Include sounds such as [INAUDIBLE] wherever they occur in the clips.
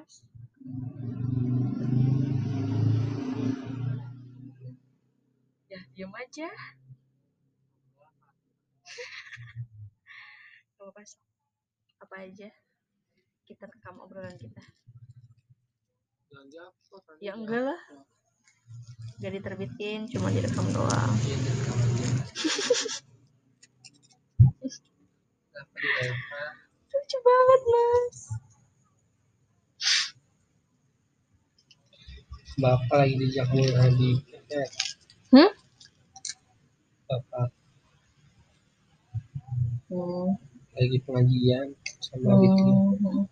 mas? Ya diam aja. Gak apa apa aja? Kita rekam obrolan kita. Ya enggak lah. Gak diterbitin cuma direkam doang. [LAUGHS] Lucu banget mas bapak lagi di Jakarta di hmm? bapak. Hmm. lagi pengajian sama Hmm.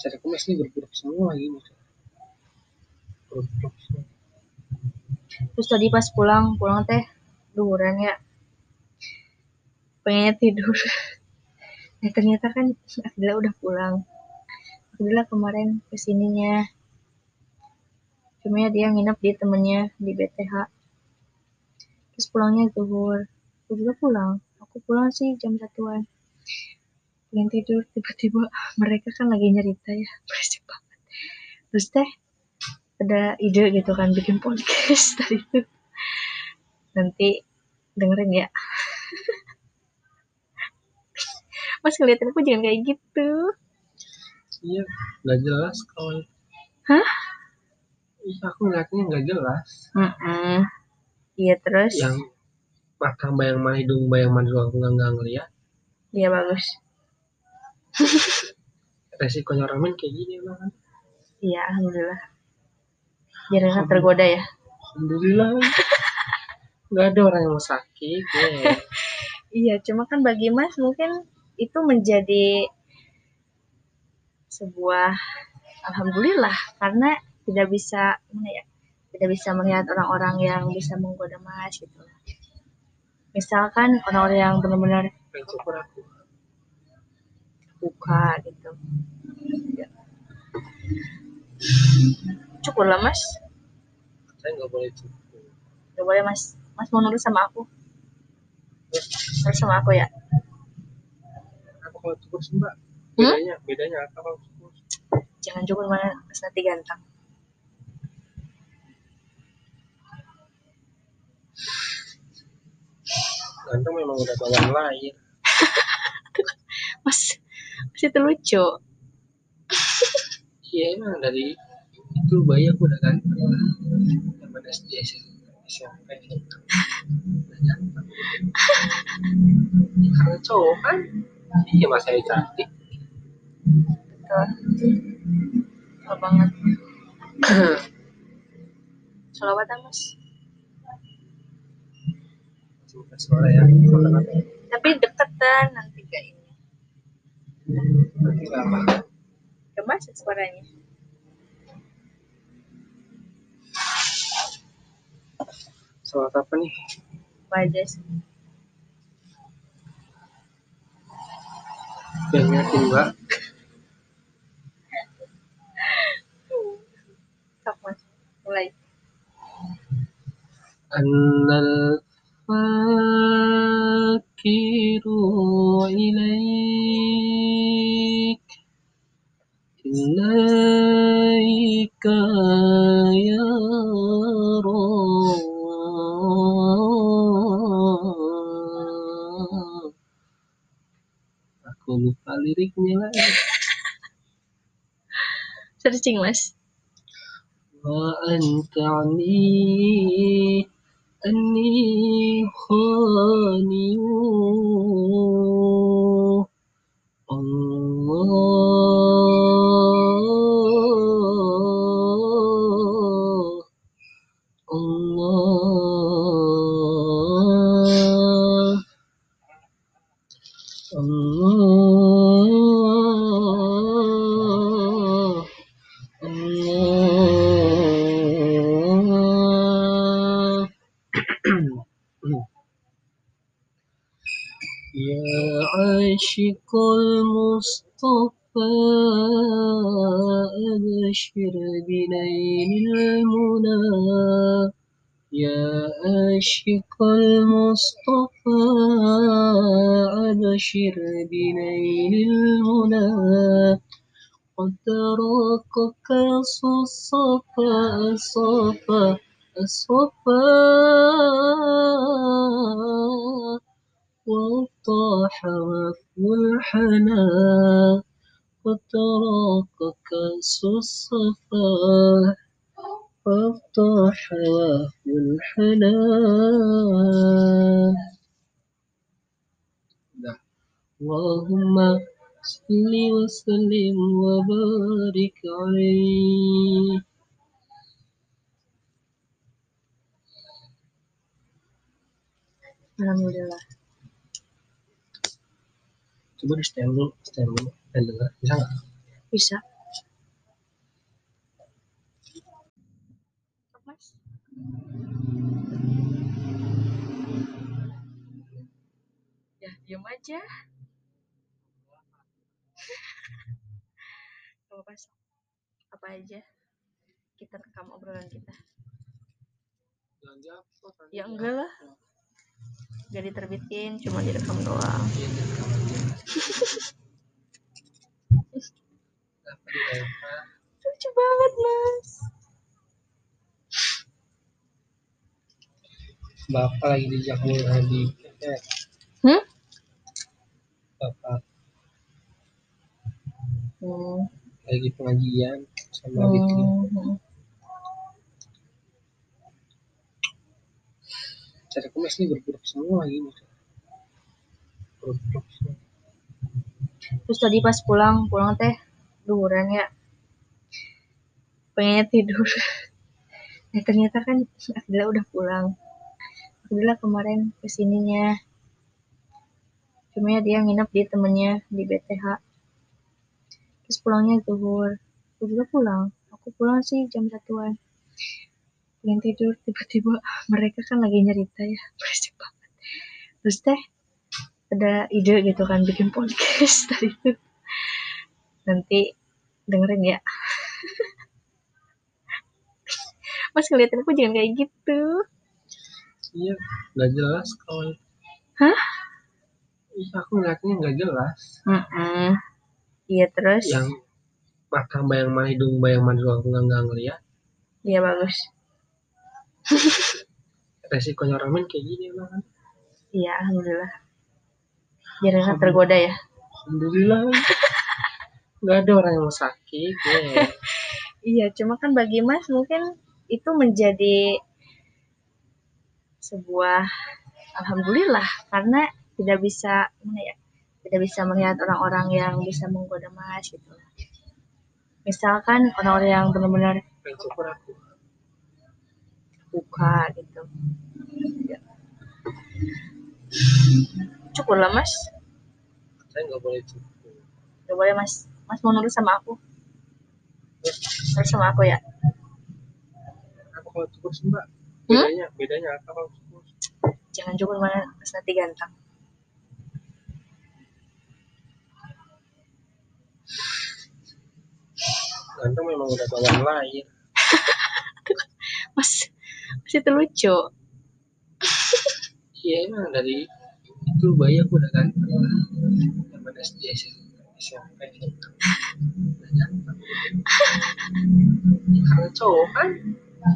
cara kemas ini bergerak semua lagi bergerak semua. Terus tadi pas pulang pulang teh duran ya? Pengennya tidur. Nah [LAUGHS] ternyata kan Akila udah pulang Akila kemarin ke sininya. Cuma ya dia nginep di temennya di BTH terus pulangnya zuhur. Aku juga pulang. Aku pulang sih jam satuan. Pengen tidur tiba-tiba [LAUGHS] mereka kan lagi nyerita ya. [LAUGHS] Berisik banget. Terus teh ada ide gitu kan bikin podcast [LAUGHS] tadi itu. Nanti dengerin ya. Mas ngeliatin aku jangan kayak gitu iya nggak jelas kawan Hah? iya aku ngeliatnya nggak jelas. Mm-mm. iya terus? Yang mata bayang mana hidung bayang mana juga aku nggak nggak ngeliat. Iya bagus. [LAUGHS] Resikonya ramen kayak gini emang kan? Iya alhamdulillah. Biar nggak tergoda ya. Alhamdulillah. [LAUGHS] Nggak ada orang yang mau sakit ya. [LAUGHS] Iya cuma kan bagi mas mungkin itu menjadi sebuah alhamdulillah karena tidak bisa mana ya tidak bisa melihat orang-orang yang bisa menggoda mas gitu misalkan orang-orang yang benar-benar buka gitu. Ya. cukur lah mas. Saya nggak boleh cukur. Gak boleh mas. Mas mau nurut sama aku? Nurut sama aku ya? Apa kalau cukur sih mbak? Hmm? bedanya bedanya apa kalau jangan cukur mana mas nanti ganteng. Ganteng memang udah bawaan lahir [LAUGHS] mas mas itu lucu. [LAUGHS] Iya emang dari itu bayi aku udah ganteng zaman SD SMP karena cowok kan? Iya mas saya cantik betul betul banget. [CLEARS THROAT] Salawatan mas? Suara ya tapi deketan nanti gak ini. Nanti apa gemas suaranya. Sholat apa nih? wajah sih? Yang ngertiin mbak sok mas mulai Annal fakiru ilaik Ilaika ya. Aku lupa liriknya lagi. [LAUGHS] searching mas وأنت تعني أني خانيون المصطفى أبشر بنيل المنى. يا عاشق المصطفى أبشر بنيل وطاح وفو الحنا قد تراقك الصفا وطاح وفو الحنا اللهم صل وسلم وبارك عليه Alhamdulillah. Coba di setel dulu setel dulu dan dengar bisa nggak Bisa. Mas. Ya, diam aja. Gak apa Apa aja. Kita rekam obrolan kita. belanja apa Ya enggak lah. Gak diterbitin, cuma direkam doang. Lucu banget, Mas. bapak lagi di Jakmul Hadi eh, Hmm? bapak Hmm. lagi pengajian sama Hmm. Cara kemas ini bergerak semua semua Terus tadi pas pulang, pulang teh duhuran ya. Pengennya tidur. Nah, [LAUGHS] ternyata kan Akila udah pulang. Akila kemarin ke sininya. Cuma ya dia nginep di temennya di BTH. Terus pulangnya zuhur. Aku juga pulang. Aku pulang sih jam satuan. Pengen tidur, tiba-tiba mereka kan lagi nyerita ya. [LAUGHS] Berisik banget. Terus teh ada ide gitu kan bikin podcast [LAUGHS] tadi itu. Nanti dengerin ya. [LAUGHS] Mas ngeliatin aku jangan kayak gitu. iya nggak jelas kalau Hah? iya aku ngeliatnya nggak jelas Mm-mm. Iya terus. yang mata bayang mana hidung bayang mana juga aku nggak ngeliat Iya bagus. [LAUGHS] resikonya ramen kayak gini emang kan Iya alhamdulillah. Biar nggak tergoda ya. alhamdulillah [LAUGHS] nggak ada orang yang mau sakit ya [LAUGHS] Iya cuma kan bagi Mas mungkin itu menjadi sebuah alhamdulillah karena tidak bisa mana ya tidak bisa melihat orang-orang yang bisa menggoda Mas gitu. Misalkan orang-orang yang benar-benar aku buka gitu. Ya. Cukup lah Mas. saya nggak boleh cukur Gak boleh Mas. Mas mau nurut sama aku. Nurut sama aku ya. apa kalau cukur sih mbak Hmm? bedanya bedanya apa kalau cukur Jangan cukup mana Mas nanti ganteng. ganteng memang udah bawaan lain [LAUGHS] Mas, Mas itu lucu. [LAUGHS] iya emang dari itu bayi aku udah ganteng zaman SD SMP karena cowok kan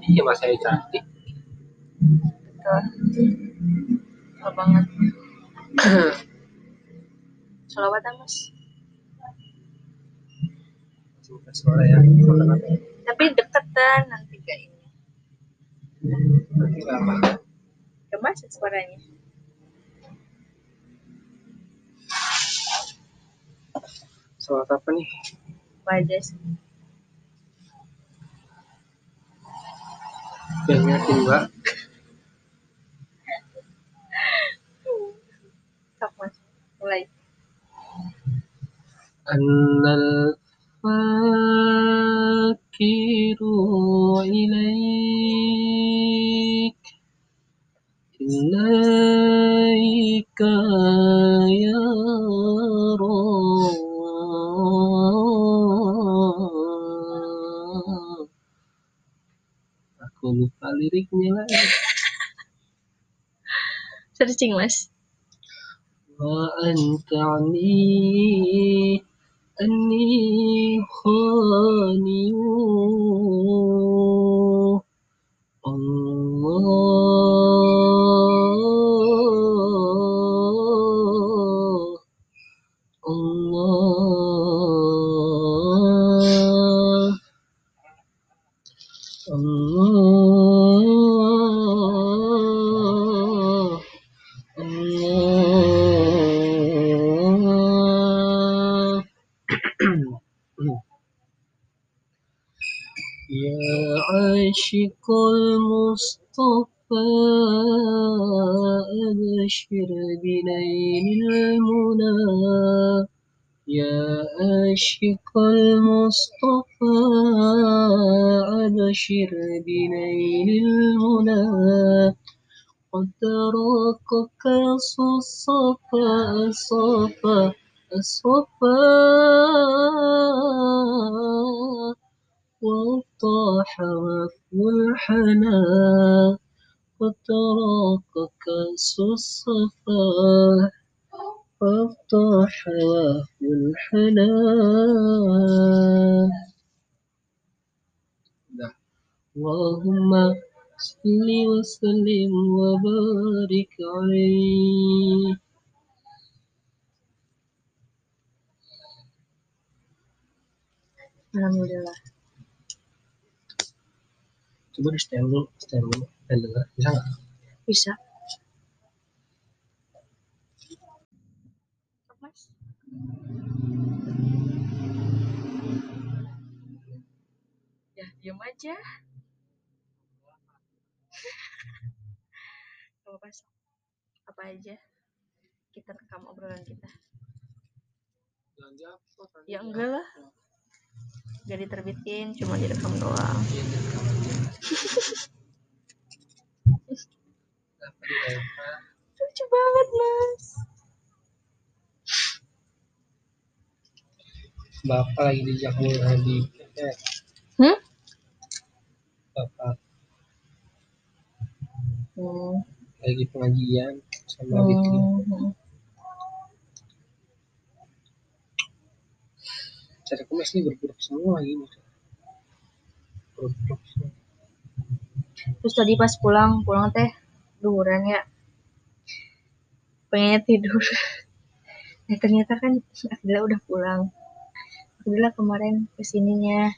iya mas saya cantik Betul. Betul banget. [CLEARS THROAT] Salawatan Mas. Semoga suara ya Tapi deketan nanti gak apa Kemas suaranya. Sholat apa nih? Wajah. Yang [LAUGHS] mbak Sok Mas. Mulai. Annal fakiru ilaik Ilaika ya Aku lupa liriknya lagi [LAUGHS] searching mas وأنت عني أني خاني عاشق المصطفى أبشر بنيل المنى. يا عاشق المصطفى أبشر بنيل المنى. قد تراقك الصفا الصفا الصفا والطاح رثو الحنا قد تراك كأس الصفا والطاح رثو اللهم صل وسلم وبارك عليه Alhamdulillah. Coba di setel dulu setel dulu dan dengar. Bisa nggak? Bisa. Mas ya diam aja. Gak apa apa aja? Kita rekam obrolan kita. Belanja apa ya enggak lah gak diterbitin cuma direkam doang lucu banget mas bapak lagi di Habib eh, hmm? bapak Hmm. lagi pengajian sama Hmm. Cara kemas ini bergerak semua semua. Terus tadi pas pulang pulang teh duhuran ya. Pengennya tidur. [LAUGHS] Nah ternyata kan Akila udah pulang. Akila kemarin ke sininya.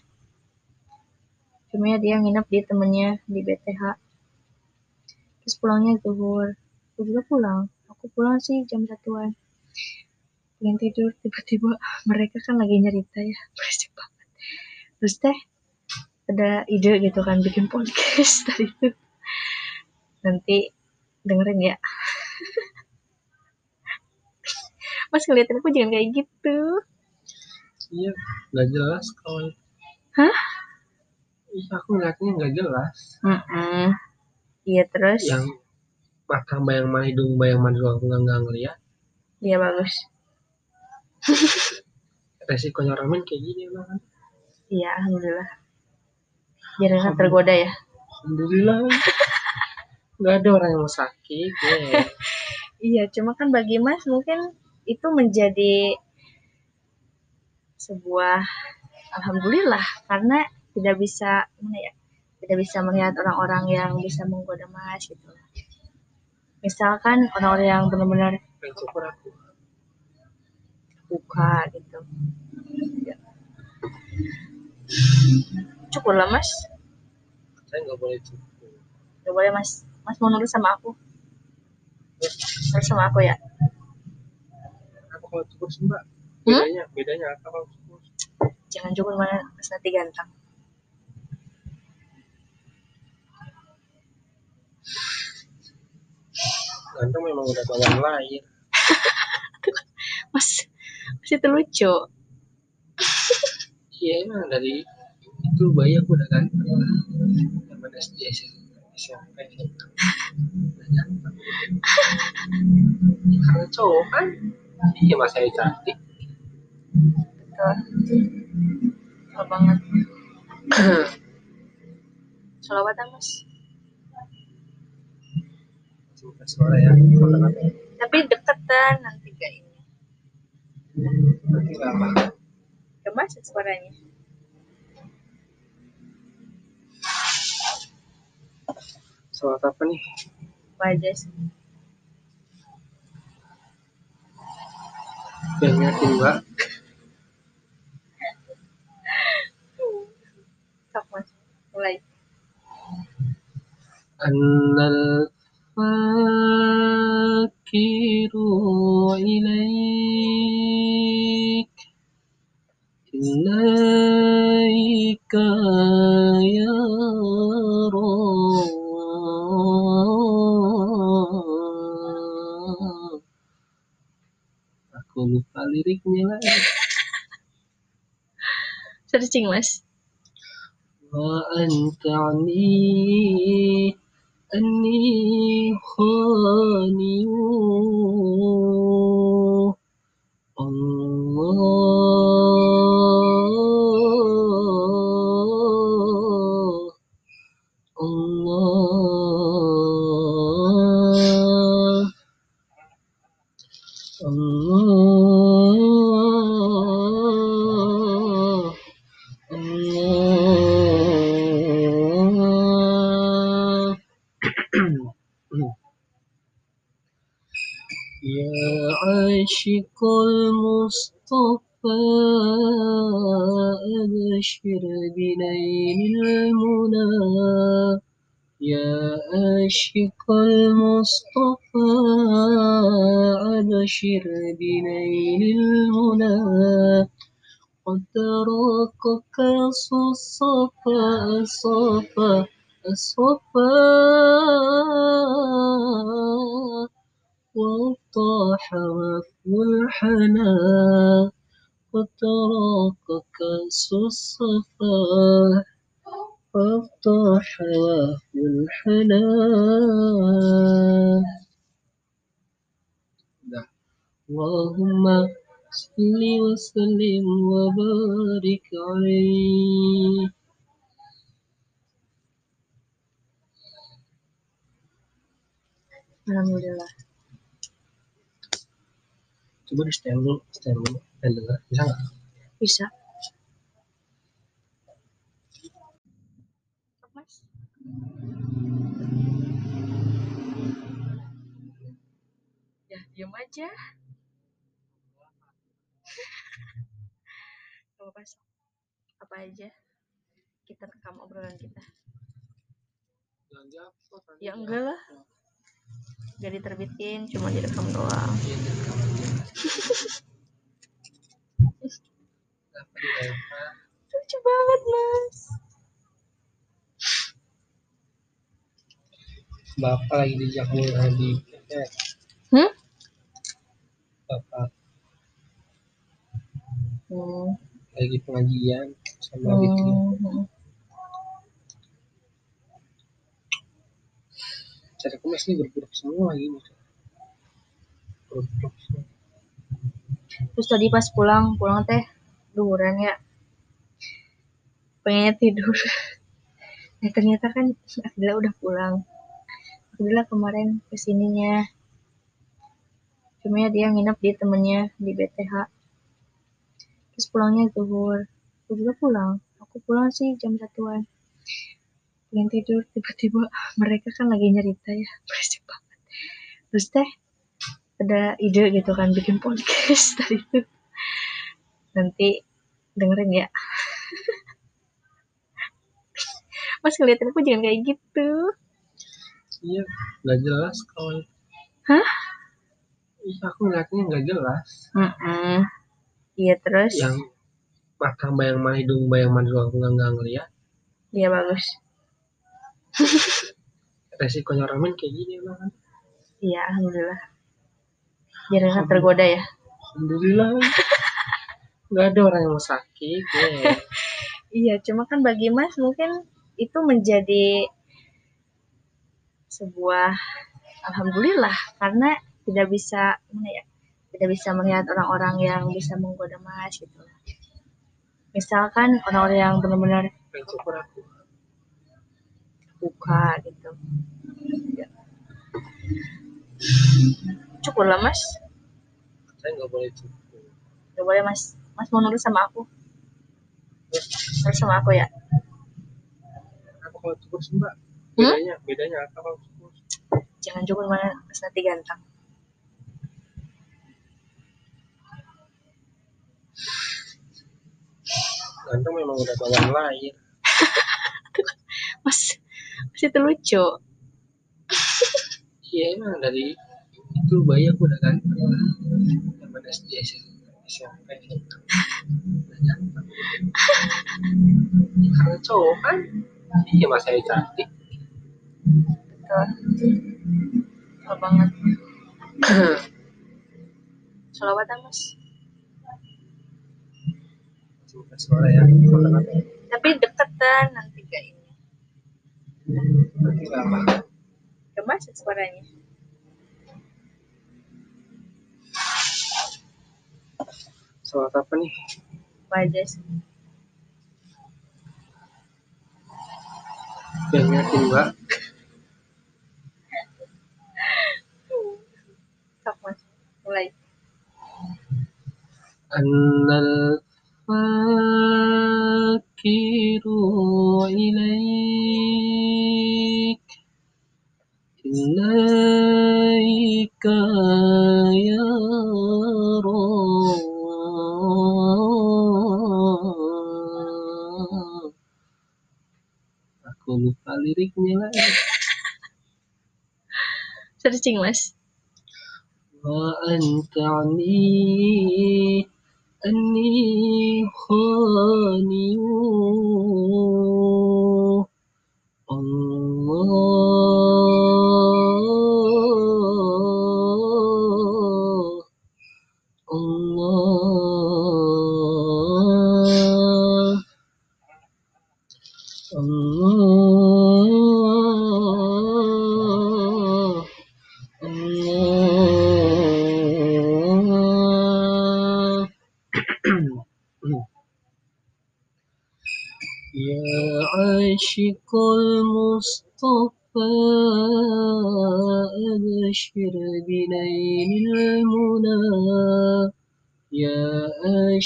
Cuma ya dia nginep di temennya di BTH terus pulangnya zuhur aku juga pulang. Aku pulang sih jam satuan pengen tidur tiba-tiba mereka kan lagi nyerita ya. [LAUGHS] Berisik banget. Terus teh ada ide gitu kan bikin podcast [LAUGHS] tadi itu. Nanti dengerin ya. [LAUGHS] Mas ngeliatin aku jangan kayak gitu. Iya nggak jelas kalau Hah? iya aku ngeliatnya nggak jelas. Mm-mm. iya terus? Yang mata bayang mana hidung bayang mana aku nggak ngeliat. Iya bagus [LAUGHS] resikonya ramen kayak gini emang kan? Iya alhamdulillah. Biar nggak tergoda ya? Alhamdulillah. [LAUGHS] Nggak ada orang yang sakit ya. [LAUGHS] iya cuma kan bagi mas mungkin itu menjadi sebuah alhamdulillah karena tidak bisa mana ya tidak bisa melihat orang-orang yang bisa menggoda mas gitu. Misalkan orang-orang yang benar-benar aku buka gitu. Ya. cukup lah mas. Saya nggak boleh cukup. Gak boleh mas. Mas mau nurut sama aku? Nurut sama aku ya? Apa kalau cukur sih mbak. Hmm? bedanya bedanya apa kalau cukur jangan cukup mana mas nanti ganteng. Ganteng memang udah bawaan lahir [LAUGHS] mas mas itu lucu. [LAUGHS] Iya emang dari itu bayi aku udah ganteng zaman SD SMP karena cowok kan iya mas saya cantik. Betul. Betul banget. [CLEARS THROAT] Salawatan mas. Semoga suara ya tapi deketan nanti gak masuk suaranya. Soal apa nih? Wajah yang mbak sok mas. Mulai. Annal fakiru ilaik ilaika ya Rabb. aku lupa liriknya [LAUGHS] lagi searching mas وأنت عني أني خاني عشق المصطفى أبشر بنير di setel dulu setel dulu dan dengar. Bisa nggak? Bisa. Mas ya diam aja. Gak apa apa aja? Kita rekam obrolan kita. Ya enggak lah. Gak diterbitin cuma direkam doang lucu banget mas Bapak lagi di Jakmul Habib hmm? Bapak Hmm. lagi pengajian sama Habib Hmm. cara kemas ini bergrup semua ini grup-grup semua. Terus tadi pas pulang pulang teh duhuran ya? Pengennya tidur. Nah [LAUGHS] ternyata kan Akila udah pulang Akila kemarin ke sininya. Cuma ya dia nginep di temennya di BTH terus pulangnya zuhur. Aku juga pulang. Aku pulang sih jam satuan. Pengen tidur tiba-tiba [LAUGHS] mereka kan lagi nyerita ya. [LAUGHS] Berisik banget. Terus teh ada ide gitu kan bikin podcast [LAUGHS] tadi itu. Nanti dengerin ya. Mas ngeliatin aku jangan kayak gitu iya nggak jelas kawan Hah? iya aku ngeliatnya nggak jelas. Mm-mm. iya terus? Yang mata bayang mana hidung bayang mana juga aku nggak ngeliat. Iya bagus. [LAUGHS] Resikonya ramen kayak gini emang kan? Iya alhamdulillah. Jangan kan tergoda ya? Alhamdulillah. [LAUGHS] Nggak ada orang yang mau sakit ya. [LAUGHS] iya cuma kan bagi mas mungkin itu menjadi sebuah alhamdulillah karena tidak bisa gimana ya tidak bisa melihat orang-orang yang bisa menggoda mas gitu. Misalkan orang-orang yang benar-benar buka gitu. Cukup lah mas. Saya nggak boleh cukup Gak boleh mas. Mas mau nurut sama aku? Nurut sama aku ya? Apa kalau cukup sih mbak Hmm? bedanya bedanya apa cukup jangan mana mas nanti ganteng. Ganteng memang udah bawaan lahir [LAUGHS] mas mas itu lucu. Iya emang dari itu bayi aku udah ganteng zaman SD SMP Ya, karena cowok kan? Iya mas saya cantik betul. Betul banget. [CLEARS THROAT] Salawat ah, mas? Suara ya tapi deketan nanti gak ini. Kemas suaranya. Suara apa nih? Aja sih. Yang yakin mbak sok mas mulai annal fakiru ilaik ilaika ya Rabb. aku lupa liriknya lagi [LAUGHS] searching mas وأنت عني أني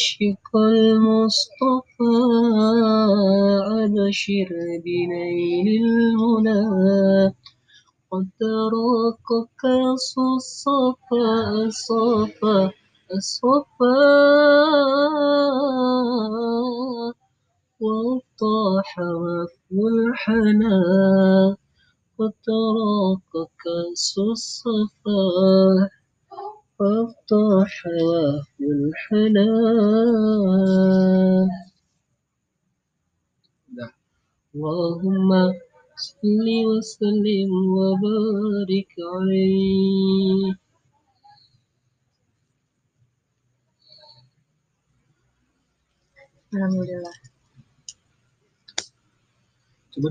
عشق المصطفى أبشر بنا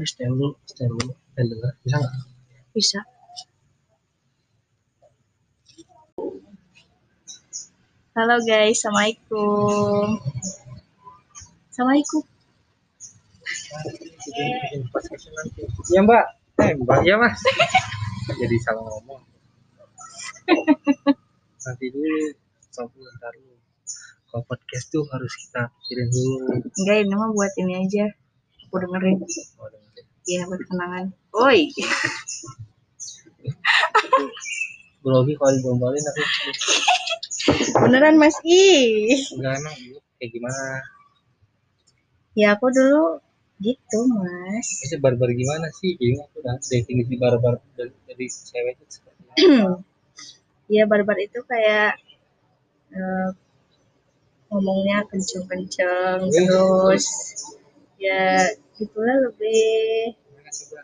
di stand dulu stand dulu stand dulu bisa nggak bisa halo guys assalamualaikum assalamualaikum Iya mbak, eh mbak ya mas. Jadi salah ngomong. Nanti dulu, sebentar dulu. Kalau podcast tuh harus kita pikirin dulu. enggak ini mah buat ini aja aku dengerin Oh, dengerin. Iya buat kenangan oi Grogi kalau digombalin aku beneran mas ih enggak emang dulu kayak gimana? ya aku dulu gitu mas Itu barbar gimana sih? Jadi aku udah definisi barbar dari, dari cewek itu seperti apa? [CLEARS THROAT] ya barbar itu kayak eh, ngomongnya kenceng-kenceng Iya. terus ya gitulah lebih coba?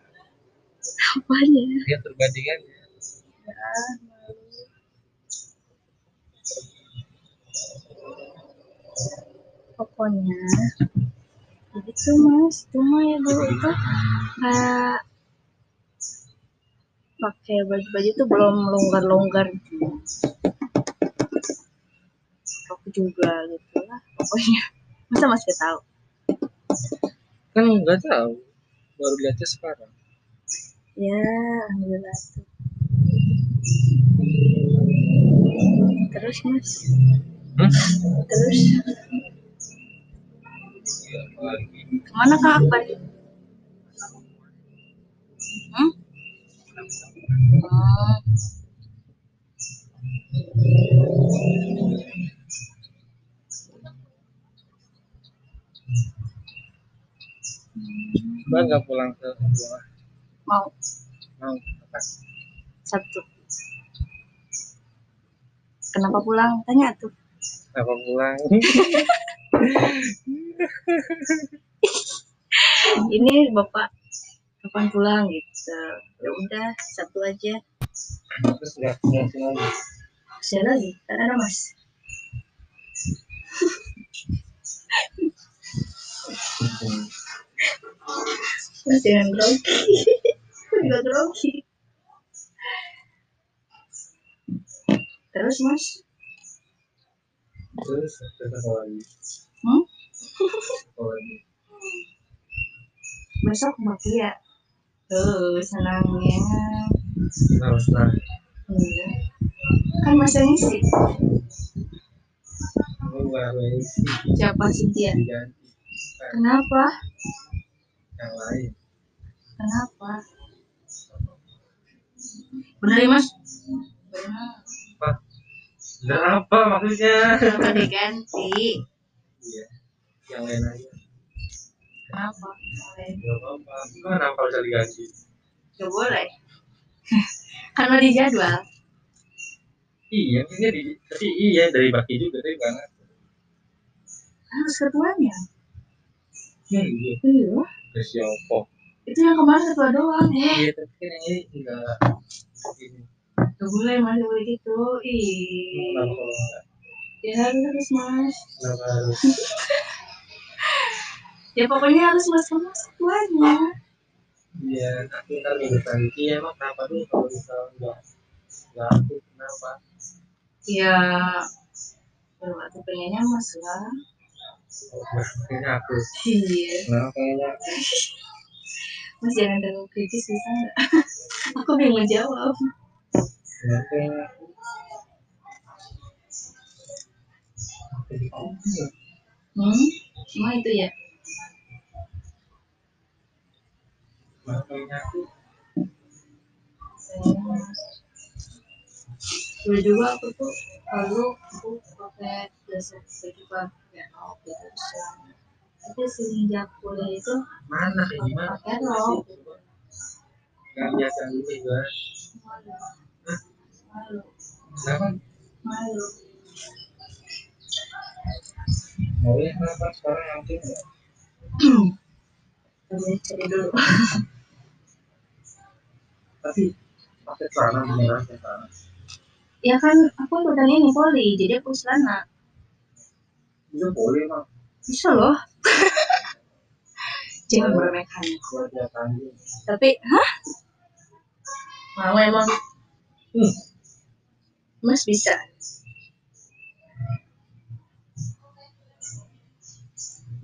apanya Lihat perbandingannya. ya pokoknya begitu mas cuma ya dulu itu kayak pakai baju-baju tuh belum longgar-longgar gitu rok juga gitu lah pokoknya masa masih tahu Kan nggak tahu. Baru lihatnya sekarang. ya alhamdulillah tuh terus mas Hmm? terus ke mana kak Akbar hmm? oh. Mbak nggak pulang ke rumah? Mau. Mau apa? Sabtu. Kenapa pulang? Tanya tuh. Apa pulang? [LAUGHS] Ini bapak kapan pulang gitu. Ya udah Sabtu aja. Terus nggak nggak pulang saya lagi tak ada mas. Mas jangan grogi juga grogi terus mas? Terus terus apa lagi? Hmm? apa lagi? Besok mau ya tuh senangnya. Harus lah. Iya. Kan masa ngisi siapa diganti. Nah, kenapa yang lain. Kenapa? Bener ya mas? Apa? Bener apa maksudnya? Kenapa diganti? Iya. Yang lain aja. Kenapa? Boleh. nggak apa-apa. Kenapa bisa diganti? Gak boleh. [LAUGHS] Karena di jadwal. Iya ini di tapi iya dari baki juga tapi kan harus ketuanya. Iya iya. Iya terus siapa itu yang kemarin ketua doang eh. Iya tapi kan ini enggak ini gak boleh mas gak boleh gitu. Ih. Ya harus mas kenapa harus [LAUGHS] ya pokoknya harus mas. Kamu ketuanya iya nanti ntar minggu nanti ya emang kenapa tuh kalau misalnya enggak enggak aku kenapa ya kalau aku pengennya mas lah kayaknya aku iya. Nah kayaknya mas jangan terlalu kritis bisa nggak? [LAUGHS] Aku bingung jawab nah kayaknya hmm? Cuma itu ya? Nah kayaknya aku dulu juga aku tuh lalu aku pakai jasa baju pakai rok gitu terus tapi semenjak kuliah itu mana pakai rok. Nggak biasa dulu juga malu. Malu. Kenapa malu. Mau ya kenapa sekarang tapi cari dulu. Tapi pakai celana beneran pakai celana ya kan aku ikutan ini poli. Jadi aku celana. Bisa boleh mah bisa loh. [LAUGHS] Jangan meremehkan tapi hah? Mau emang? Hmm. mas bisa?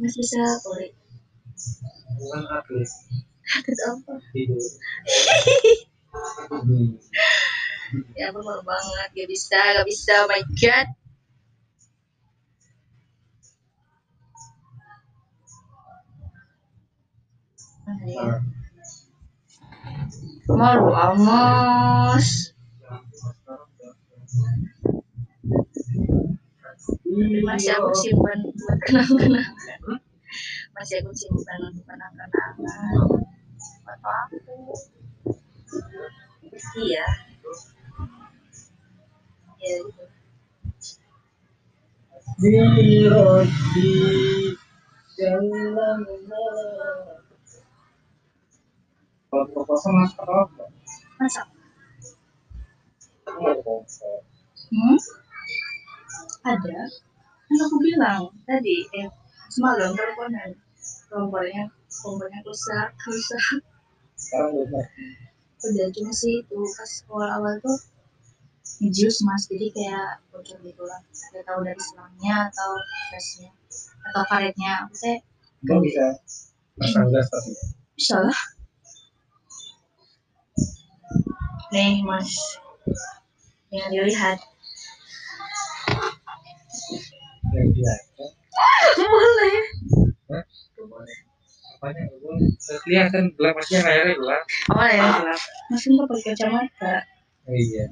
Mas bisa poli. Bukan atlet atlet apa? Tidur. [LAUGHS] Hmm. Ya aku banget. Gak bisa gak bisa. Oh my god. Malu amas masih aku simpan buat kenang-kenangan masih aku simpan untuk kenang-kenangan foto aku iya masak apa? masak ada hmm? kan aku bilang tadi eh semalam teleponan kompornya kompornya rusak rusak Sekarang udah udah cuma sih itu pas awal-awal tuh jus mas. Jadi kayak bocor gitu lah. Nggak tahu dari selangnya atau gasnya atau karetnya. Aku teh Kamu bisa pasang gas tapi bisa lah. Nih mas. Yang dilihat. Yang dia boleh. Hah? apanya? Gue kelihatan gelap masnya layarnya gelap apa ya gelap masih nggak pakai kacamata. Oh iya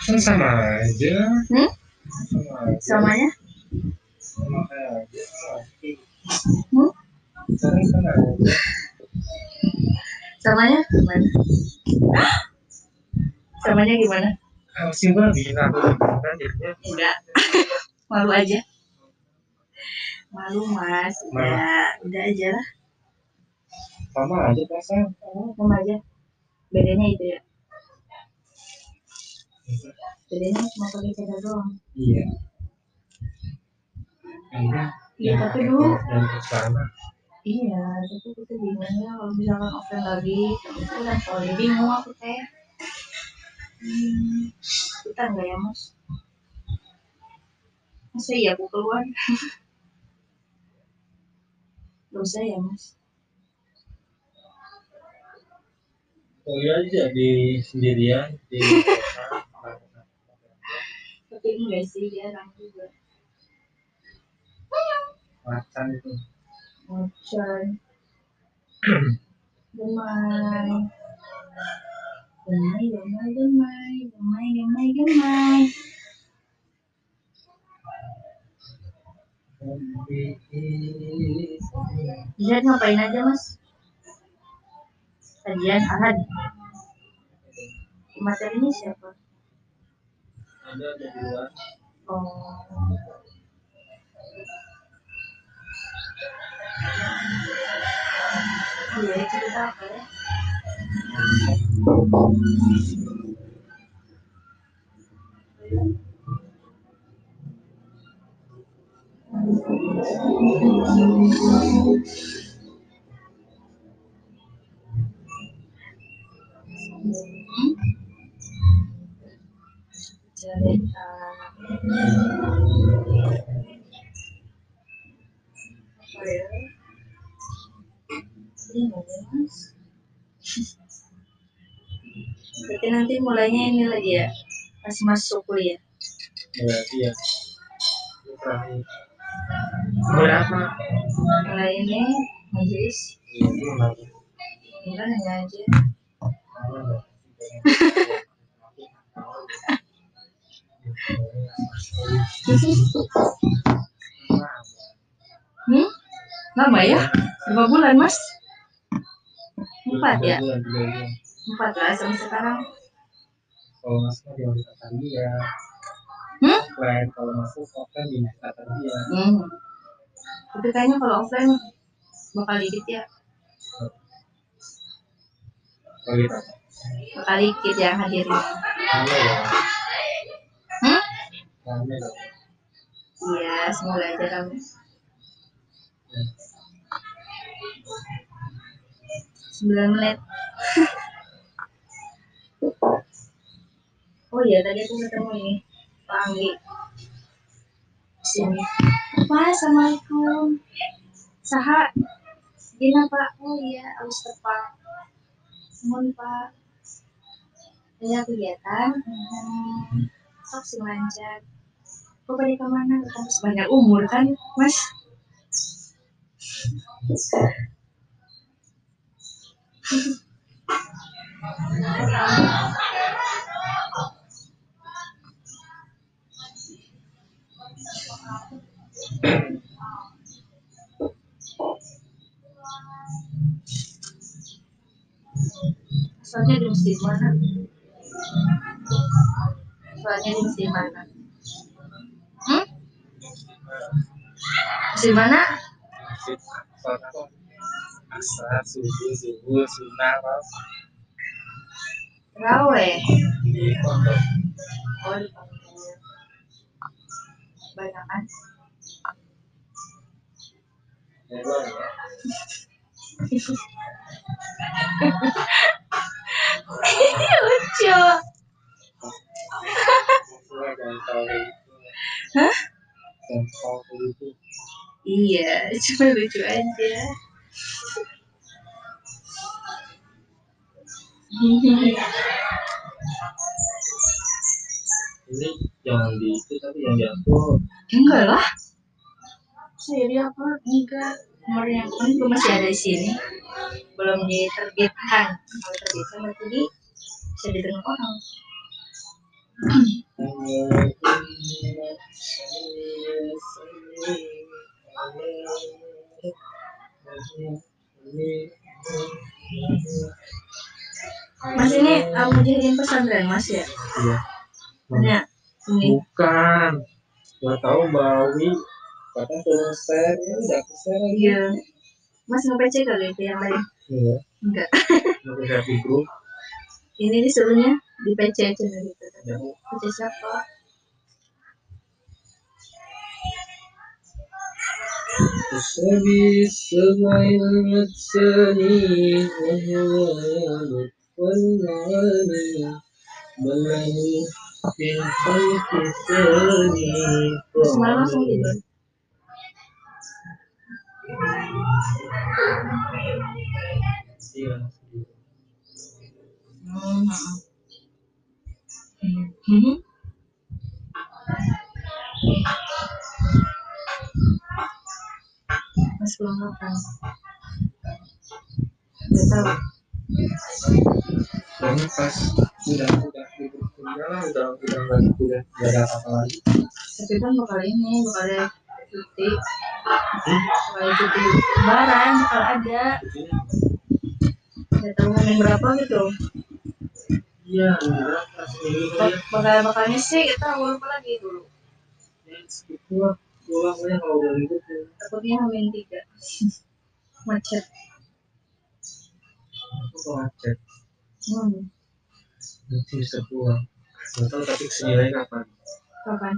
kan sama aja. Hmm? sama aja. Samanya? Sama aja. Sama hmm? sekarang sama aja. Samanya gimana? Samanya gimana? Simpel jadinya enggak. [LAUGHS] Malu aja. Malu mas. Udah udah aja lah. Sama aja Oh, sama aja. Bedanya itu ya bedanya cuma pakai cadar doang iya ini Iya, tapi dulu- iya tapi kita bingungnya kalau misalkan offline lagi itu kan kalau bingung aku teh hmm, kita enggak ya mas? Masa iya aku keluar? [LAUGHS] Dosa ya mas. Kuliah aja di sendirian di [LAUGHS] tapi enggak sih jarang juga? Macan itu. Macan. [CLEARS THROAT] Gemai. Gemai, gemai, gemai. Gemai, gemai, gemai. Lihat ngapain aja mas? Kajian Ahad. Materi ini siapa? Ada ada dua Oh Iya, cerita apa ya? Cerita apa ya? Ini mas? Berarti nanti mulainya ini lagi ya, pas masuk kuliah. berarti ya berapa Mulai ini majelis, lagi enggak hanya aja. Hmm? Lama ya? Berapa bulan mas? Empat ya? Empat lah sampai sekarang. kalau masuk di angkatan dia Hmm? kalau masuk offline di angkatan dia Hmm. Tapi kayaknya kalau offline bakal dikit ya. kalau gitu Bakal dikit ya Hmm? rame dong Iya, semoga aja kamu. Sembilan menit. oh iya, tadi aku ketemu ini Pak Anggi. Sini. Pak, assalamualaikum. Saha. Gina Pak. Oh iya, harus tepat. Mohon Pak. Ada kegiatan. Hmm, sok sing lancar. Kok pada ke mana? Kan sebanyak umur kan, Mas? Soalnya di masjid mana? Soalnya di masjid mana? Hmm? Masjid mana? asar subuh subuh sunnah. Rawe. di Oh, di pondok. Banyak kan? Bogor [LAUGHS] ya Lucu. Hah? Iya, cuma lucu aja. ini jangan di itu tapi yang upload enggak lah. Di upload enggak. Nomor yang ini juga masih ada di sini. Belum diterbitkan kalau terbitkan berarti di bisa didengar orang mas ini uh, mau jadiin pesantren mas ya? Iya. Hanya ini. Bukan. Nggak tahu bawi. Kadang suruh share ya udah aku share iya. Mas nge PC kali itu yang lain? Iya. Enggak. Di grup ini disuruhnya di PC aja gitu ya PC siapa تسبي السبع المثاني وهو والعالي بل له في الخلق الثاني semalam langsung tidur Iya. Hmm. Hmm. Mas belum makan. Gak tahu. Soalnya pas udah udah libur kuliah lah udah udah udah nggak ada apa-apa lagi. Tapi kan bakal ini, bakal ada cuti. Bakal ada cuti lebaran, bakal ada. Gak tahu ngomong berapa gitu. Iya, bakal bakalnya sih kita lupa lagi dulu. ya segitu lah pulang ya kalau udah libur ya. Takutnya hamin tiga. [LAUGHS] Macet. Mau ngecek Hmm. nanti bisa pulang. Nggak tahu tapi ke sini kapan? Kapan?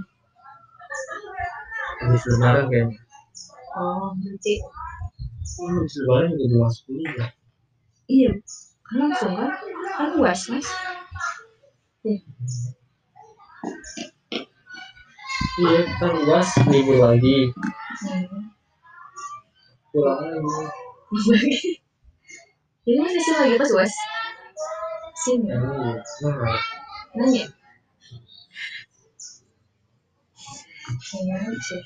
Habis lebaran kayaknya. Oh, nanti. Oh, habis lebaran juga udah masuk kuliah. Iya, kan langsung kan? Kan luas mas. Iya. Kita luas libur lagi. Pulang lagi. [LAUGHS] Ini masih sih lagi pas luas. Sini. Ya, iya. Nah, Nanya. Iya sih.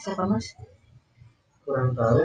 Siapa mas? kurang tahu.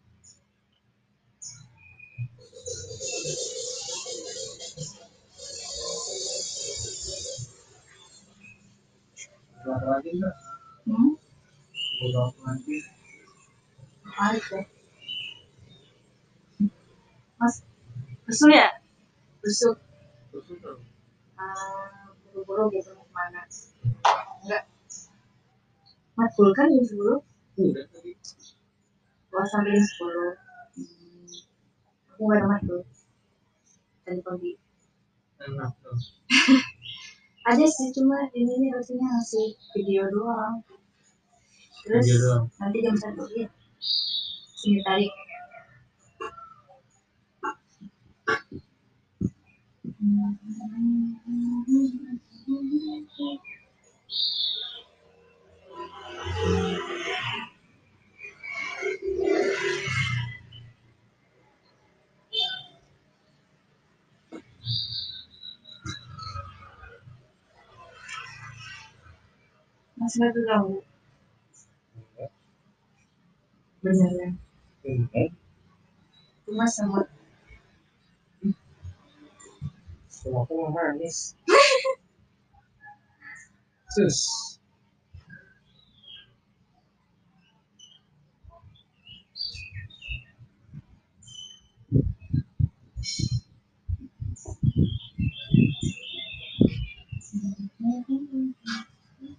Pulang lagi nggak? Hmm? Lagi. Deh. Mas, besok ya? Besok. Terus udah. Ah, buru-buru gitu mau ke mana? Enggak. Matkul kan jam 10? Udah tadi. Wah, sampai jam 10. Hmm. Aku gak ada matkul. Tadi pagi. Enak dong. [LAUGHS] Ada sih, cuma ini rasanya ngasih video doang. Terus Video doang. nanti jam 1 ya. Sini tarik. masih itu tahu? Benar ya? Cuma sama aku mau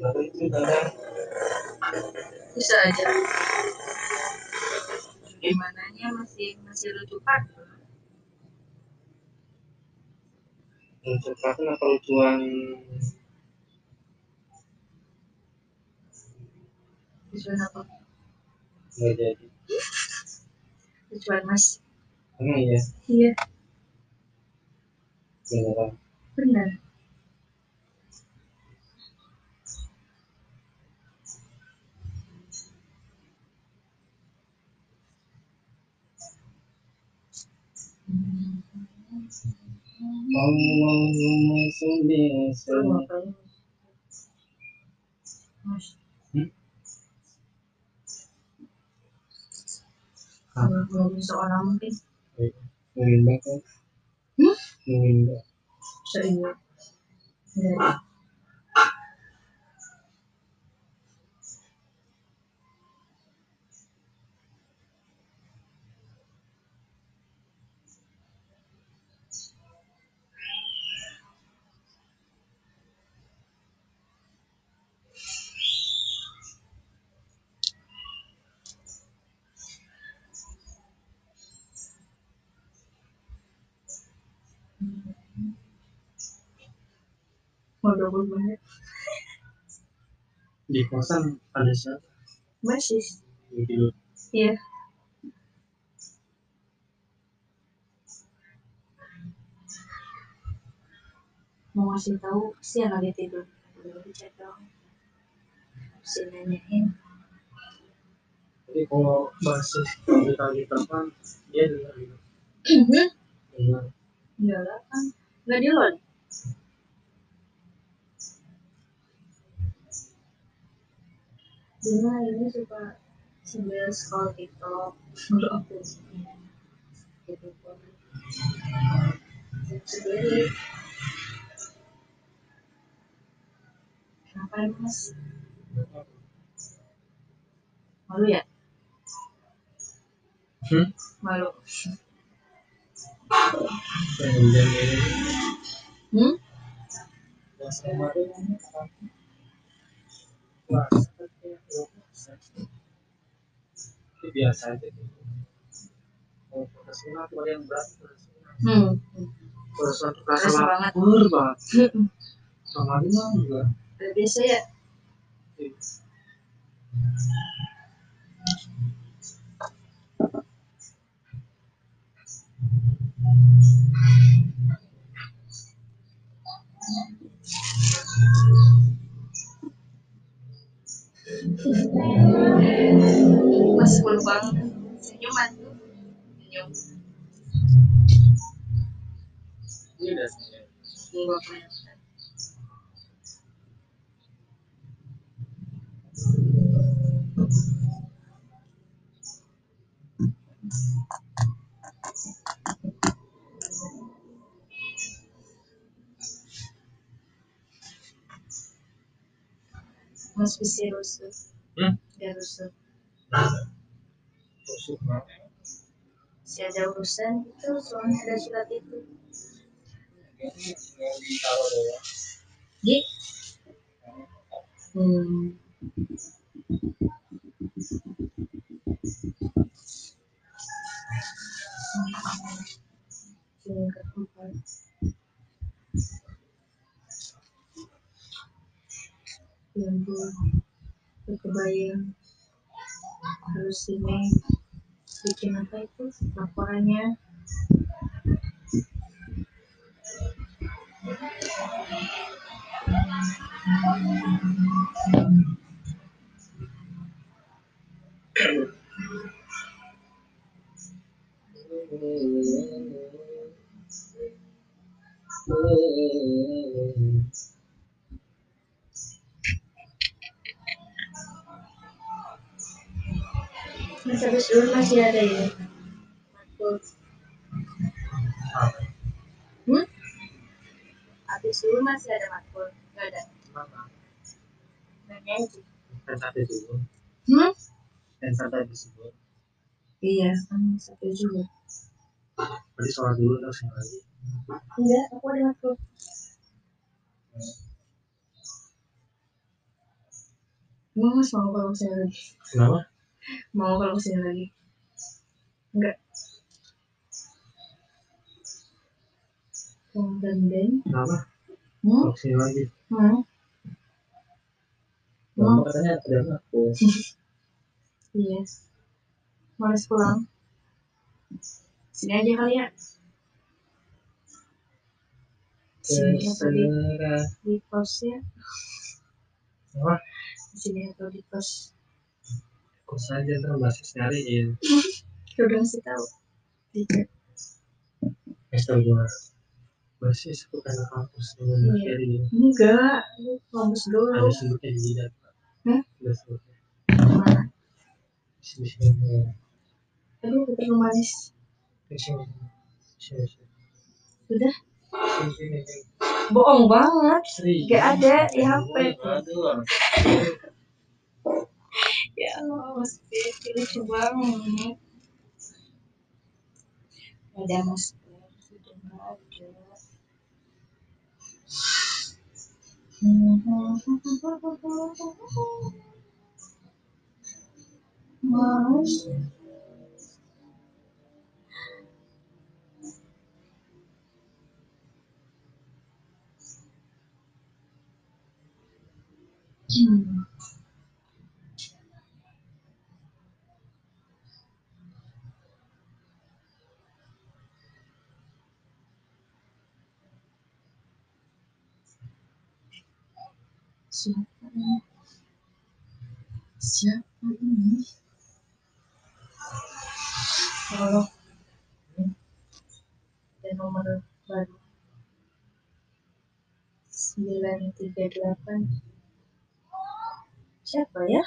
kadang bisa aja. Gimananya masih masih lucu kan lucu karena kelucuan lucuan apa? Nggak jadi. Lucuan mas. Emang iya? Iya. Beneran. Benar Allahumma salli sallim. Nungguin seorang mungkin. Kan? Hmm? Nungguin bak. Nungguin. Seingat. Iya. 20 menit di kosan ada siapa? Masih. Iya. Mau ngasih tahu sih yang lagi tidur. Baru chat dong. Si nanyain. Jadi kalau masih kita tadi kapan dia dengar gitu. Mhm. Dengar. Lah kan. Nggak di luar Dina ini suka sambil scroll TikTok. Dulu aku gitu sendiri. Kenapa ya mas? Malu ya? Hmm? malu. Hmm? Sama itu. Biasa aja. Kalau yang berat, Keras kata banget. Sama mah juga. biasa ya mas full banget senyuman. Tuh senyum. Ini udah enggak Mas bisa rusuh, Hmm? dia rusuh. Tusuk banget. Si ada urusan itu soalnya ada surat itu. Kayaknya empat. Lampu kebayang harus ini bikin apa itu laporannya dulu masih ada ya matkul Apa? hmm? habis dulu masih ada matkul nggak ada nanya aja Kan ada dulu. hmm? Dan ada disebut. iya kan setuju Berarti sholat dulu terus yang lagi. enggak aku ada Emang mas mau kalau ke sini lagi? Kenapa? Mau kalau ke sini lagi? Enggak. Mau dandan? Kenapa? Hmm? Ke sini lagi. Hmm? Mama katanya ada aku. [LAUGHS] Iya. Males pulang. Sini aja kali ya. Sini atau di, Terserah. di pos ya. Apa? Sini atau di pos. Kok saja ntar masih nyariin. Ya [LAUGHS] udah ngasih tahu. Mister gua. Basis bukan kampus dengan Iya. Enggak. Kampus dulu. Ada sebutnya di jidat. Hah? Ada sebutnya. Mana? Di sini sini. Aduh, ketemu manis. Di sini. Sini sini. Udah. Sini sini. sini. Bohong banget. Gak ada di HP. Aduh. [LAUGHS] Ya Allah, Mas Devi lucu banget. Ada Mas Devi, sudah nggak ada. Mas. Hmm. Siapa ini? Siapa ini? Oh, ada nomor baru. 938. Siapa ya?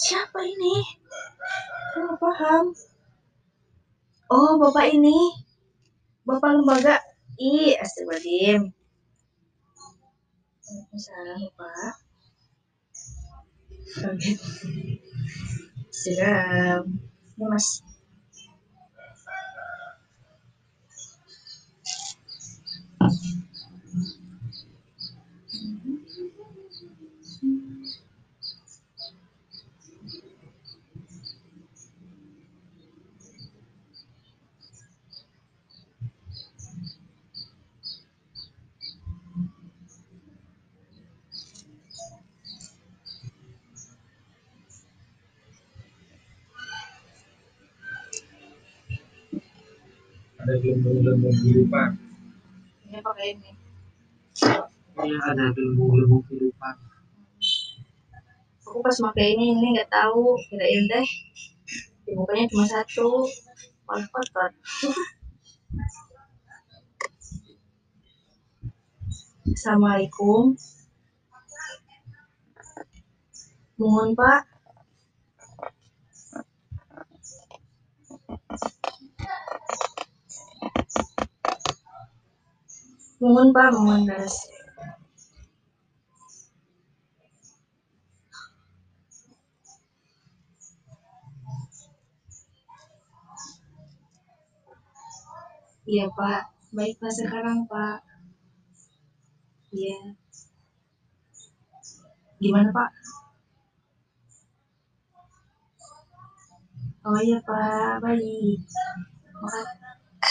Siapa ini? Saya paham. Oh, Bapak ini. Bapak lembaga. Ih, astagfirullahaladzim. Bapak. Kaget. Siram. Ya, Mas. Ada gelembung-gelembung kehidupan. Ini pakai ini. Iya, ada gelembung-gelembung kehidupan. Aku pas pakai ini, ini nggak tahu. Kirain deh. Dibukanya cuma satu. Malah kotor. Assalamualaikum. Mohon Pak. Mohon Pak, mohon beres. Iya Pak, baik Pak sekarang Pak. Iya. Gimana Pak? Oh iya Pak, baik. Makasih.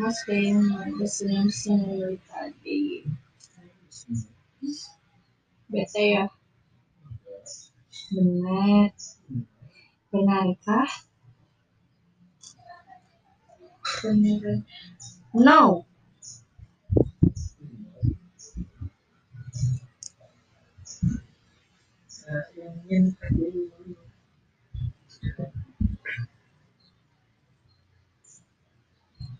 Mas kayaknya ada senyum-senyum dari tadi. Bete ya? Benar. Benarkah? Benar. No. Nah, yang ingin tadi Nah,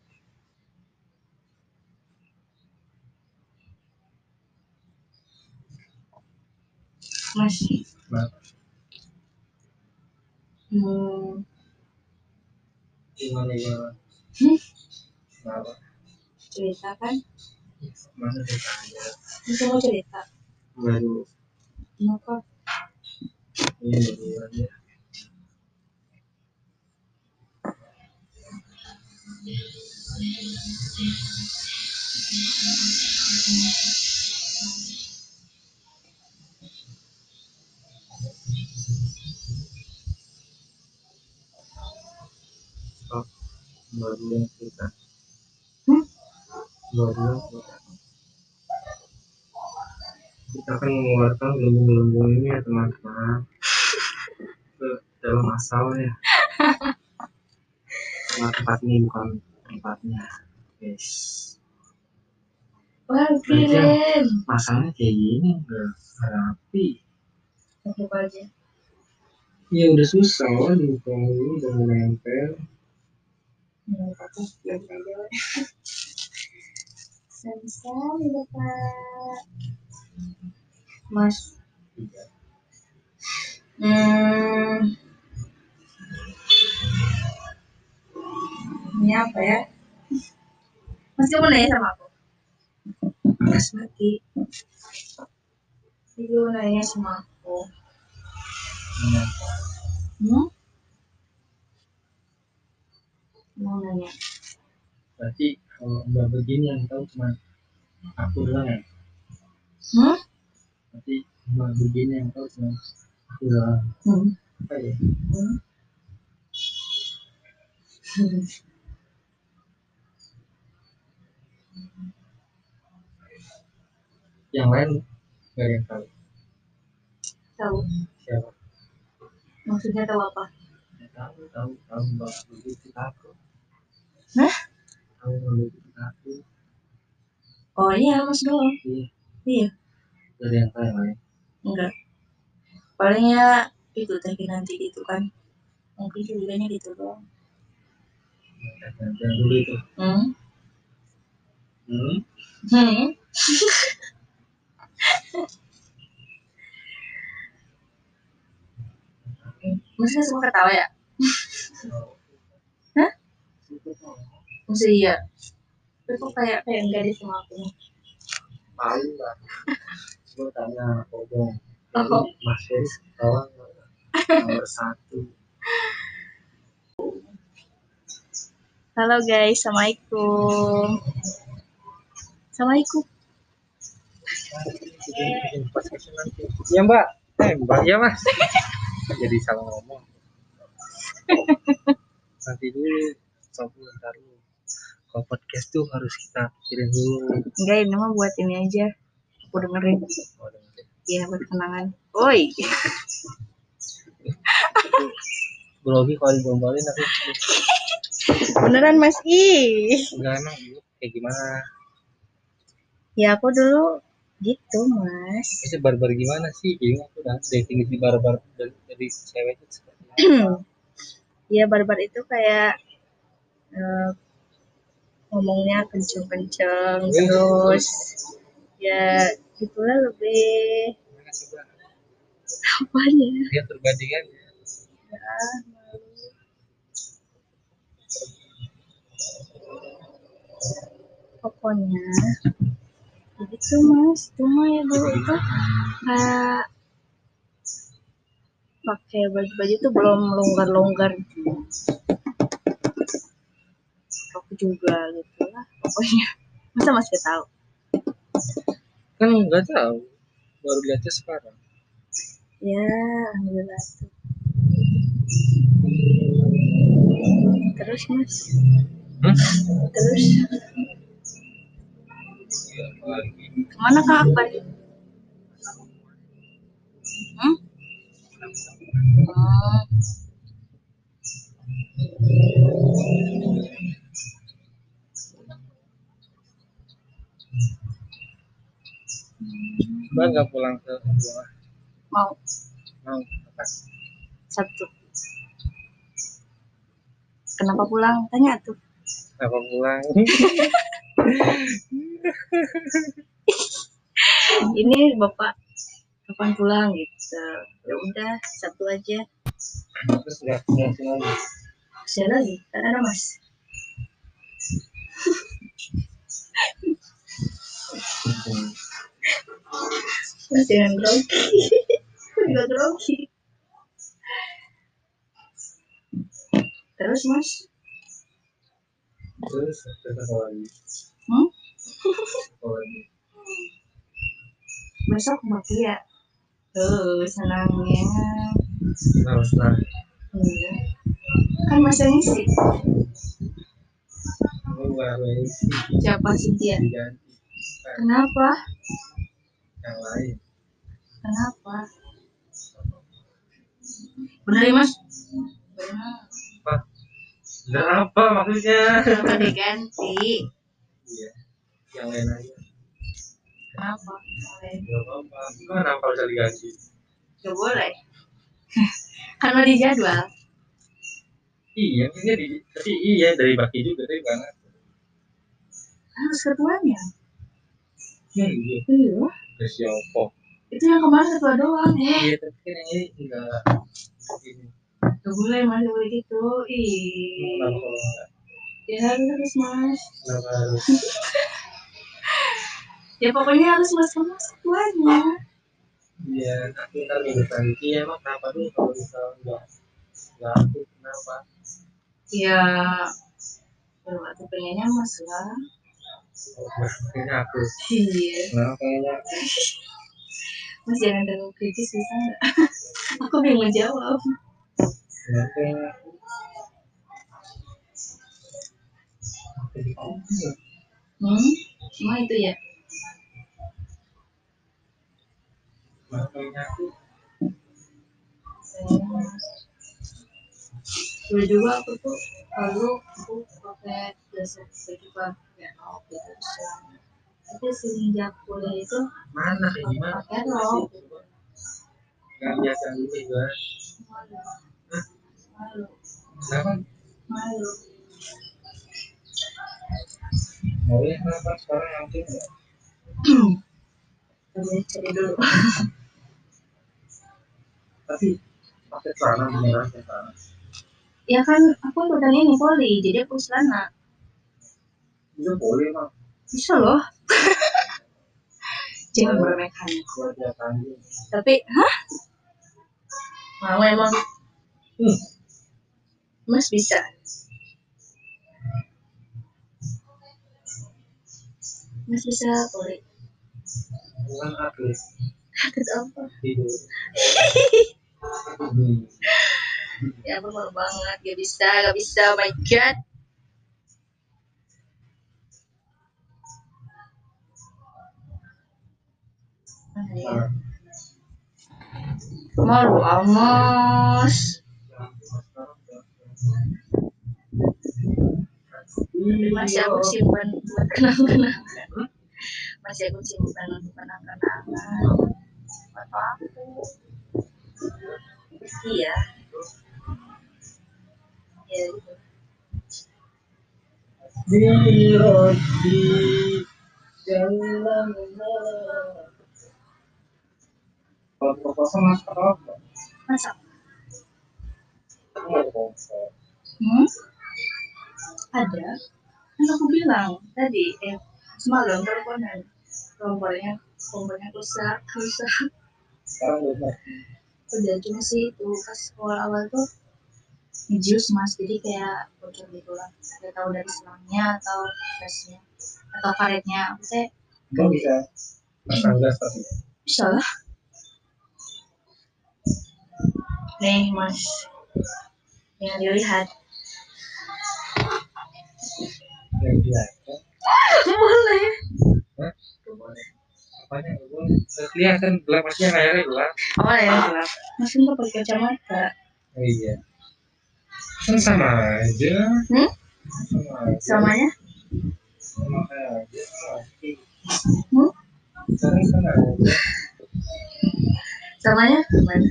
Masih. Nah. Hmm. Gimana gimana? Hmm? Cerita kan? Masa ceritanya? Masa mau cerita? Enggak dulu. Kenapa? Thank you. baru yang hmm? kita, baru yang kita akan mengeluarkan gelembung-gelembung ini ya teman-teman. Ke dalam asalnya karena tempat ini bukan tempatnya. Guys wah keren. masalahnya kayak gini nggak rapi. Apa aja? Ya udah susah loh di ini udah nempel. Hmm, apa biar aja Sansan bapak mas hmm, ini apa ya mas kamu nanya sama aku mas mati Ibu nanya sama aku Iya. hmm? mau nanya Berarti kalau udah begini yang tahu cuma aku doang ya. hmm? Berarti udah begini yang tahu cuma aku doang. Hmm. Apa ya? Hmm. Yang lain gak ada yang tahu. tahu Siapa? maksudnya tahu apa Ya, tahu, tahu, tahu bahwa begitu aku. Hah? Tahu aku. oh iya mas doang Iya. iya ada yang yang lain. enggak palingnya itu teh nanti gitu kan mungkin ceritanya gitu doang yang dulu itu. hmm? Hmm? Hmm? [LAUGHS] Maksudnya semua ketawa ya? Hah? Maksudnya iya? Tapi kok kayak kayak enggak deh sama aku Tahu lah. Gue tanya Obong. Oh. Mas Feris kawan nomor satu. Halo guys, Assalamualaikum Assalamualaikum Iya mbak, eh mbak ya mas. [LAUGHS] Jadi salah ngomong. [LAUGHS] Nanti dulu, sok ntar dulu. Kalau podcast tuh harus kita pikirin dulu. Enggak, ini mah buat ini aja Aku dengerin Oh. Iya, buat kenangan Oi Grogi kalau digombalin aku Beneran mas Ih enggak emang dulu kayak gimana? Ya aku dulu gitu mas Itu barbar gimana sih? Jadi aku udah definisi barbar dari, dari cewek itu seperti apa? [CLEARS THROAT] ya barbar itu kayak eh, ngomongnya kenceng-kenceng Iya. terus ya gitulah lebih coba? apanya Lihat perbandingan. ya malu. pokoknya begitu mas cuma ya dulu itu kayak pakai baju-baju tuh belum longgar-longgar aku juga gitu lah pokoknya [LAUGHS] masa masih tahu Kan nggak tahu. Baru lihatnya sekarang. ya alhamdulillah tuh terus mas Hmm? terus Ke mana Kak Akbar? Hmm? Oh. Mbak nggak pulang ke rumah Mau mau apa satu. Kenapa pulang? Tanya tuh. kenapa pulang [LAUGHS] Ini bapak kapan pulang gitu. Ya udah satu aja. terus nggak nggak pulang Saya lagi, kan ada mas. Mas jangan grogi. Enggak grogi. Terus mas, terus terus apa lagi hmm? apa lagi besok mau ya? Tuh senangnya. harus nah Iya. Kan masa ngisi. kamu nggak harus Siapa Cynthia? diganti Kenapa? yang lain Kenapa? Bener ya mas? Bener. apa Bener apa maksudnya Kenapa diganti? iya yang lain aja Kenapa? nggak apa-apa kenapa bisa diganti Gak boleh. Karena di jadwal. iya ini di tapi iya dari baki juga tapi kan Harus ketuanya. Iya iya Iya. Itu yang kemarin ketua doang. Eh, iya tapi kan ini enggak ini gak boleh mas, boleh gitu. Ih. enggak Ya harus, harus mas. kenapa harus Ya pokoknya harus mas kamu ketuanya. iya nanti ntar minggu nanti emang kenapa tuh kalau misalnya enggak enggak aktif kenapa Ya, ya waktu pengennya mas lah. Kayaknya aku Iya. kenapa kayaknya Mas jangan terlalu kritis bisa nggak? [LAUGHS] Aku bingung jawab. kenapa kayaknya ya? Hmm? Cuma itu ya. kayaknya aku Dulu juga aku tuh lalu aku pakai jasa baju gitu. Tapi semenjak kuliah itu mana kayak gimana pakai rok. nggak biasa dulu juga Malu. Malu. kenapa Malu. mau ya kenapa sekarang enggak Tapi cari dulu. tapi pakai celana beneran celana Ya kan aku ikutan ini poli, jadi aku celana. Itu boleh mah Bisa loh. [LAUGHS] Jangan meremehkan. dia tanding Tapi, hah? Mau emang? hmm. Mas bisa. Mas bisa boleh. bukan atlet Atlet apa? tidur [LAUGHS] hmm. Ya malu banget. Gak bisa, gak bisa. Oh my god. Ya? Malu amas. Masih aku simpan buat kenang-kenangan. Masih aku simpan untuk kenang-kenangan. Foto aku. Iya. Iya gitu. di roti jalan kalau proposal mas apa Masak. nggak proposal Hmm? Ada. Kan aku bilang tadi, eh, semalam teleponan. Kompornya, kompornya rusak, rusak. sekarang udah Udah cuma sih itu pas awal-awal tuh ngejus mas, jadi kayak bocor gitu lah. Gak tahu dari selangnya atau gasnya atau karetnya. Aku teh Kamu bisa pasang gas tapi bisa lah. Nih mas, yang dilihat. yang dia Boleh. Apanya kelihatan gelap layarnya gelap Apa gelap? Masih nggak pakai kacamata. oh, iya kan sama aja Hmm? sama aja Samanya? sama aja Hmm? sekarang sama aja Samanya gimana?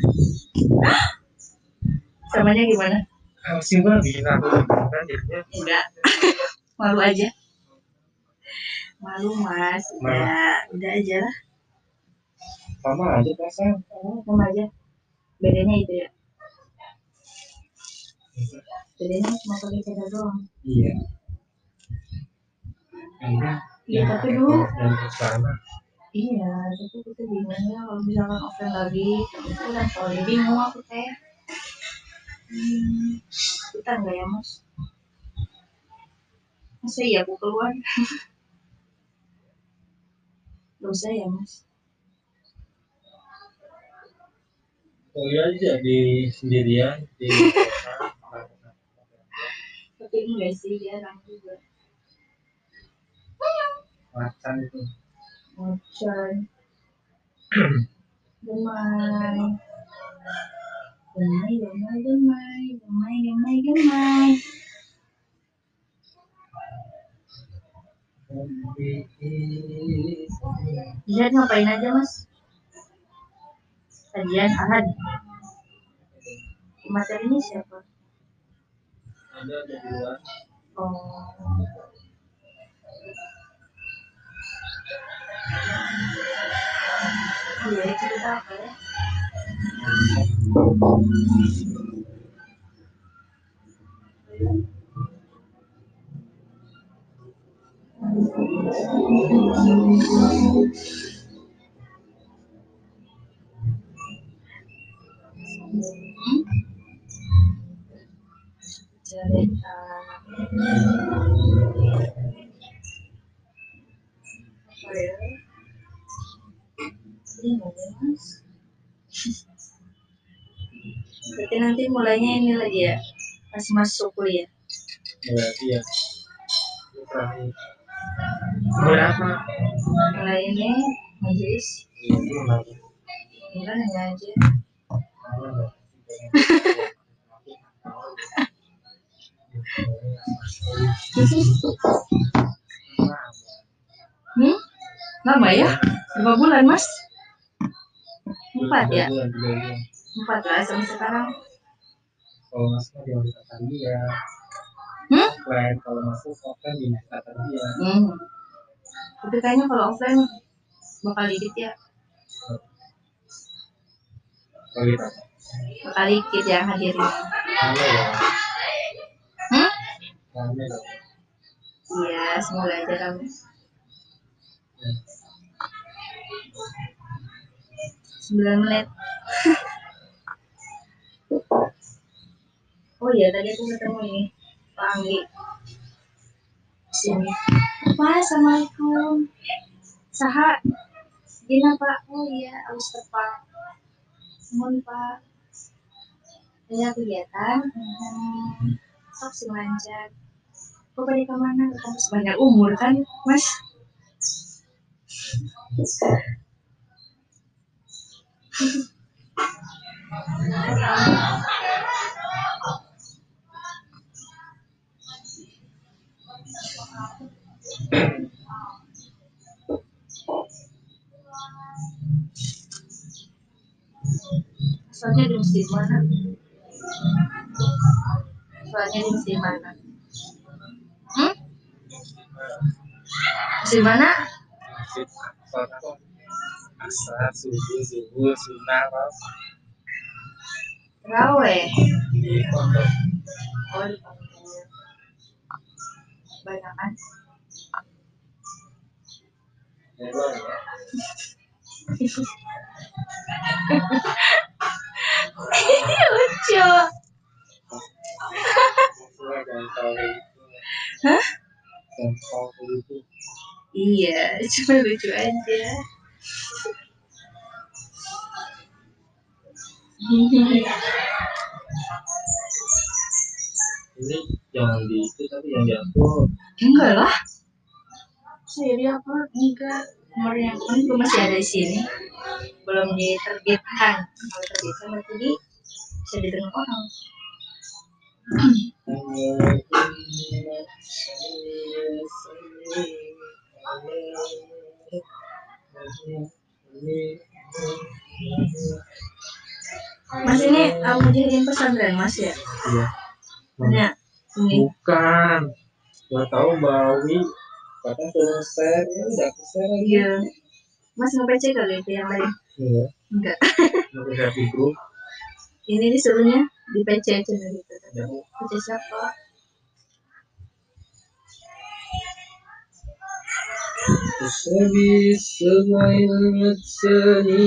Samanya gimana? kalau simpel bikin aku kan Enggak. [LAUGHS] Malu aja. Malu mas. Udah, udah aja lah. sama aja pasang Oh, sama aja. Bedanya itu ya. Bedanya cuma pakai cadar doang. iya Iya, tapi dulu Iya, tapi kita bingungnya kalau misalkan offline lagi, itu kan kalau bingung aku teh. Hmm, kita enggak ya mas? Masa iya aku keluar? [LAUGHS] Dosa ya mas? kuliah aja di sendirian di Tapi enggak sih, jarang juga. macan itu Macan. [CLEARS THROAT] Gemai. Gemai, gemai, gemai, gemai, gemai, gemai. Lihat ngapain aja mas? Kajian Ahad. Materinya siapa? ada ada dua Oh. Iya, cerita apa ya? Hmm? Cerita. Berarti nanti mulainya ini lagi ya, pas masuk kuliah. Ya, iya. Berapa? Mulai ini Majlis. Iya, iya, iya. iya ini aja. [LAUGHS] hmm? Lama ya? Berapa bulan, Mas? Empat ya? Bulan, bulan. 14 sampai sekarang kalau masuk di masa tadi ya. hmm? offline kalau masuk offline di masa tadi ya. hmm. tapi kayaknya kalau offline bakal dikit ya bakal dikit bakal dikit ya hadirnya. rame ya hmm? rame ya. iya semoga aja kamu. Hmm. sembilan menit [LAUGHS] oh iya, tadi aku ketemu ini Pak Anggi. Sini. Pak, assalamualaikum. Saha. Gina Pak. Oh iya, harus tepat. Mohon Pak. Ada kegiatan. Hmm. Sok sing lancar. Kok pada ke mana? Kan sebanyak umur kan, Mas? [LAUGHS] Soalnya di masjid mana? Soalnya di masjid mana? Hmm? Masjid mana? asar subuh subuh sunnah Pondok Oh. Banyak kan? Lucu. Hah? Iya, cuma lucu aja. Ini jangan di itu tapi yang di upload Enggak lah. Di upload enggak. nomornya kan gue masih ada di sini. Belum diterbitkan. Kalau terbitkan berarti di bisa didengar orang kamu jadiin pesantren mas ya? Iya. Banyak bukan. Nggak tahu bawi. Kata turun share ya udah ke iya. Mas nge-PC kali itu yang lain? Iya. Enggak. nge-PC itu ini disuruhnya di PC aja gitu ya. Siapa Sebi sebaik seni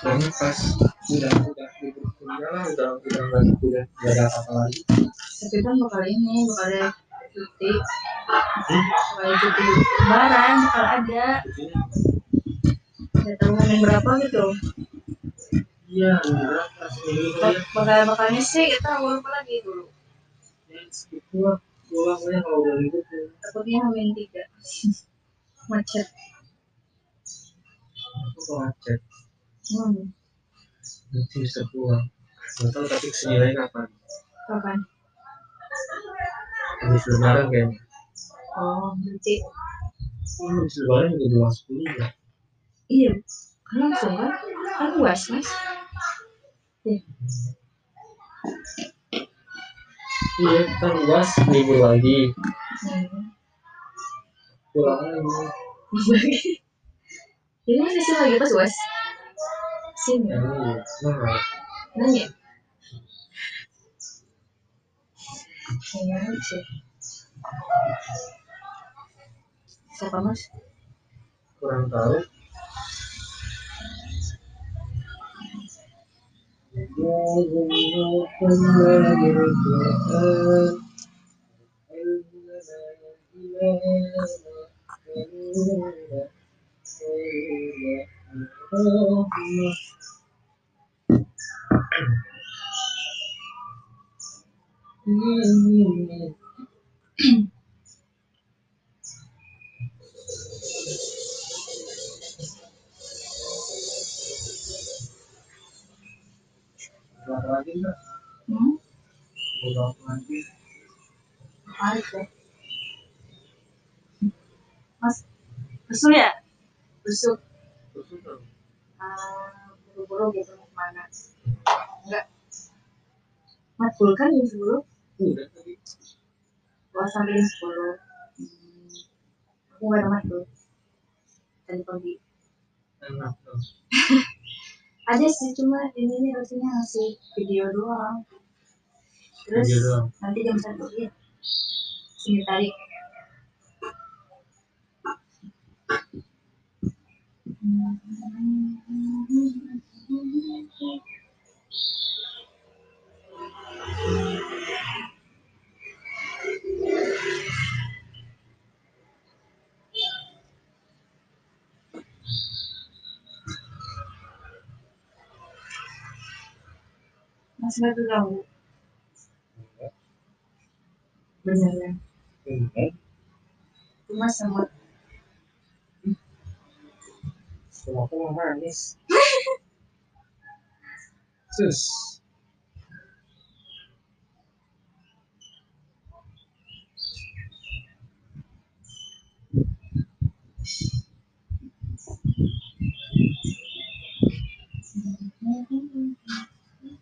Soalnya pas udah udah libur kuliah lah udah udah nggak udah nggak ada apa-apa lagi. Tapi kan bakal ini bakal ada cuti. Bakal ada cuti lebaran bakal ada. Gak tahu main berapa gitu. Iya, berapa seminggu ya? Bak- Bakal bakalnya sih kita tahu apa lagi dulu. Ya, segitu lah. Pulang ya kalau udah libur tuh. Takutnya hamin tiga. [LAUGHS] Macet. Ngecek Hmm. nanti bisa pulang. Nggak tahu tapi ke sini kapan? Kapan? Habis lebaran kayaknya. Oh, nanti. Oh, habis lebaran juga udah masuk kuliah. Iya. Kan langsung kan? Kan luas mas. Iya. Iya, kan luas libur lagi. Hmm. Pulang lagi. Ini masih lagi pas was. Sini. Iya. Nanya. Sih. Siapa mas? kurang tahu. Berapa Kan jam 10? Udah tadi. Gua sampai jam 10. Hmm. Aku gak ada matkul. Tadi pagi. Enak tuh. [LAUGHS] Ada sih, cuma ini rasanya ngasih video doang. Terus Video doang. nanti jam satu ya. Sini tarik. Terganggu. Beneran. Enggak. Cuma sama aku mau manis. Sus. Hmm?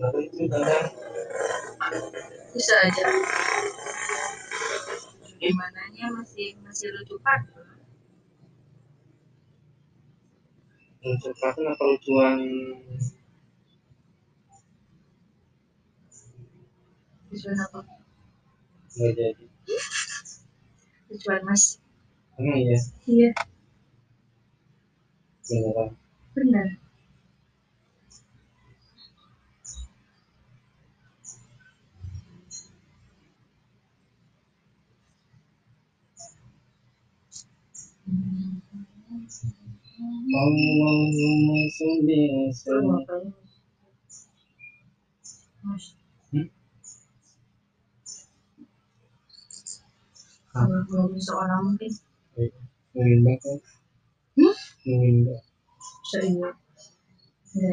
kadang bisa aja. Gimana nya masih masih lucu kan lucu karena kelucuan lucuan? Apa? Nggak jadi. Lucuan mas. Emang iya? Iya. Beneran. Benar Allahumma Lu sallim ngomongin seorang mungkin Mengindah kan? Hmm? Mengindah. sering dari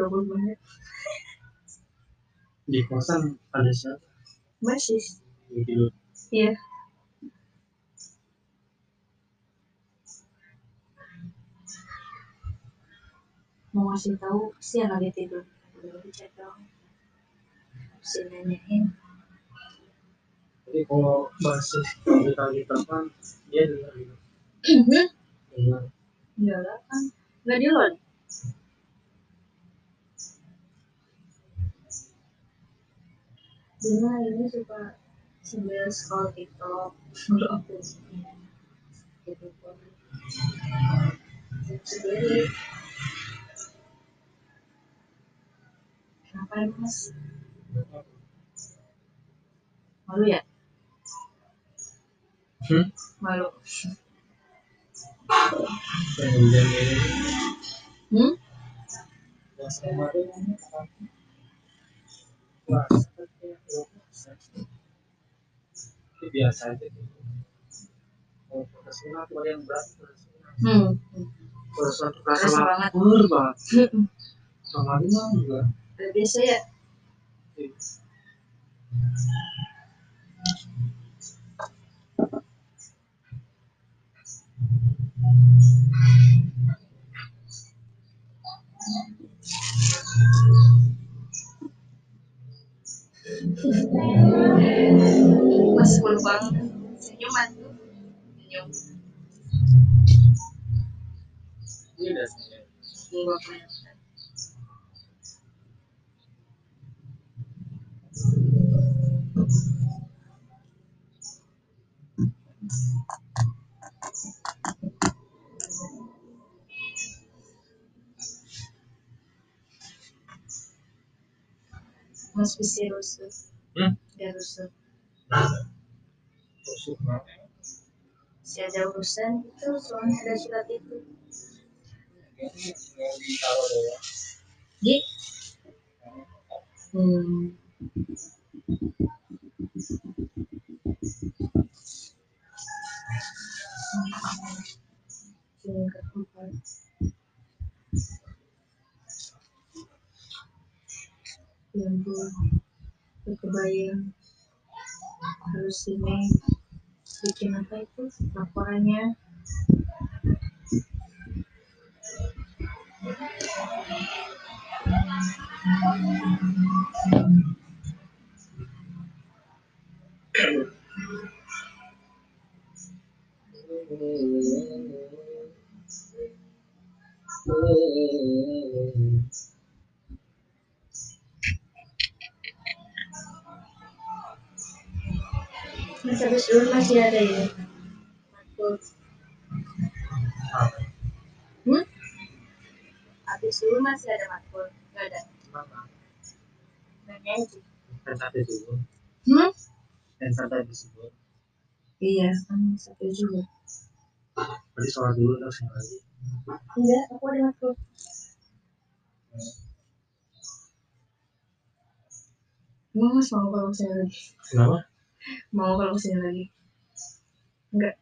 mau double banget Di kosan ada siapa? masih. Iya. Mau ngasih tahu siang lagi tidur udah di chat dong. Si nanyain. Jadi kalau masih kita di telepon, dia dengar gitu. Dengar. enggak lah kan. Nggak di load Dina ini suka sambil scroll TikTok. Dulu aku gitu. Kok sendiri kenapa ya mas? Malu ya? Hmm? malu. Hmm Yang kemarin apa? Wah, itu biasa aja. Kalau yang berat sunat. hmm kerasa Kerasa banget. Kemarin mah juga. biasa ya mas full banget senyuman tuh senyum Ini udah selesai. enggak kelihatan Mas bisa rusuh, Hmm? Banget. Si ada urusan itu ada surat itu. Hmm. Kebayang harus ini bikin apa itu laporannya. Mas [CLEARS THROAT] habis dulu masih ada ya matkul hmm? habis dulu masih ada matkul nggak ada nanya aja Kan satu dulu. hmm? Dan satu disebut. iya kan satu juga Berarti sholat dulu terus lagi. enggak aku ada Emang mas mau kalau lagi? Kenapa? Mau kalau ke sini lagi? Enggak.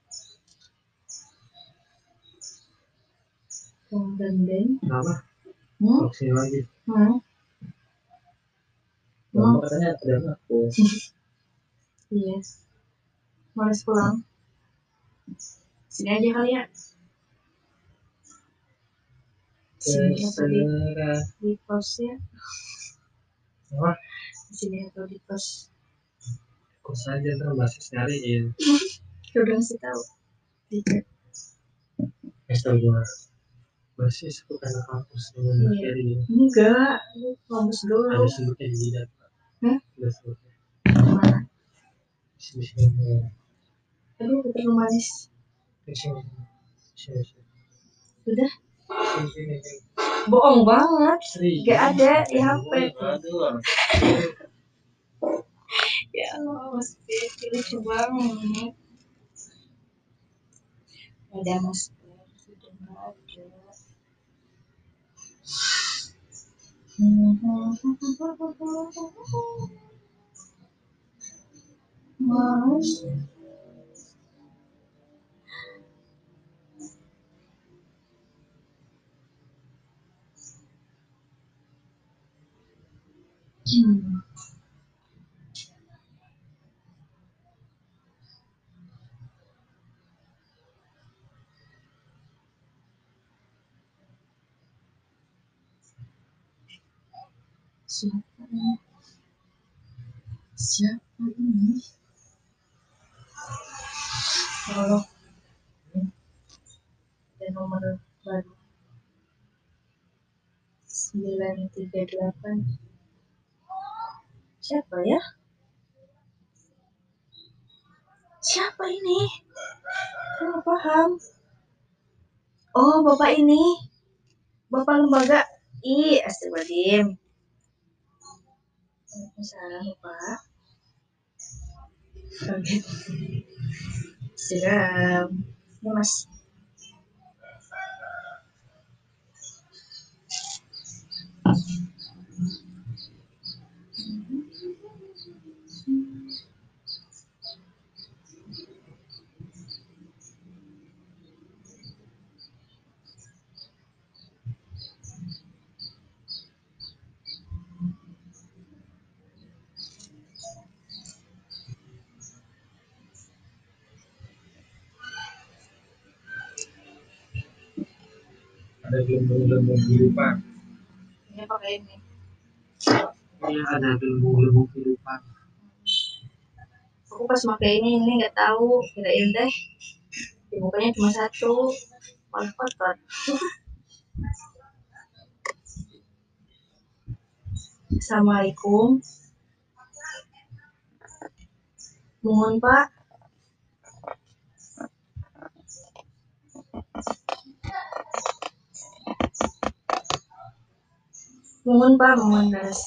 Mau ganden? Kenapa? Hmm? Kalau ke sini lagi. Hmm? Mama Mau? katanya ada aku. [LAUGHS] Iya. Males pulang. Sini aja kali ya. Sini atau di, Terserah. di pos ya. Apa? Sini atau di pos. Kok saja ntar masih nyariin. Ya [LAUGHS] udah ngasih tahu. Chat. Mister gua masih anak kampus Iya. materi Enggak. Kampus dulu. ada sebutnya di jidat Hah? ada sebutnya Mana? sini sini Aduh, ketemu manis. di sini sini sini Udah. sini sini sini Bohong banget. Serius. Gak ada di HP. Aduh. Ya Allah, Mas Devi lucu banget. Ada Mas Devi, sudah nggak ada. Mas. Hmm. Siapa ini? Siapa ini? Oh, ada nomor baru. 938. Siapa ya? Siapa ini? Nggak paham. Oh, bapak ini. Bapak lembaga. Ih, astagfirullahaladzim. Waalaikumsalam, Bapak. Kaget. Siram. Ya, Mas. Ada gelembung-gelembung kehidupan Ini pakai ini. Iya ada gelembung-gelembung kehidupan Aku pas pakai ini, ini nggak tahu. Kirain deh. Dibukanya cuma satu. Malah kotor. [LAUGHS] Assalamualaikum. Mohon Pak. Mohon Pak, mohon beres.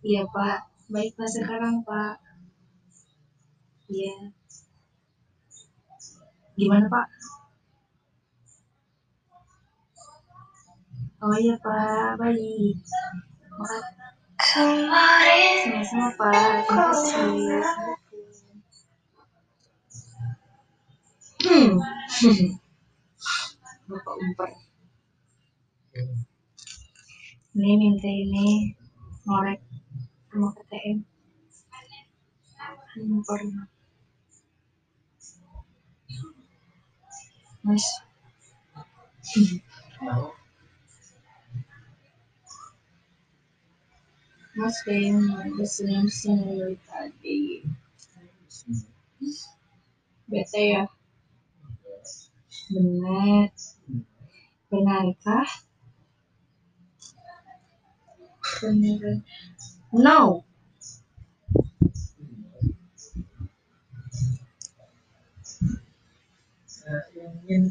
Iya Pak, baik Pak sekarang Pak. Iya. Gimana Pak? Oh iya Pak, baik. Makasih. Sama-sama Pak, terima kasih. Hmm. [LAUGHS] Bapak umper. Ini minta ini ngorek sama KTM. Umper. Mas. tahu Mas kayaknya ada senyum-senyum dari tadi. Bete ya? Benar. Benarkah? Benar. No. Nah,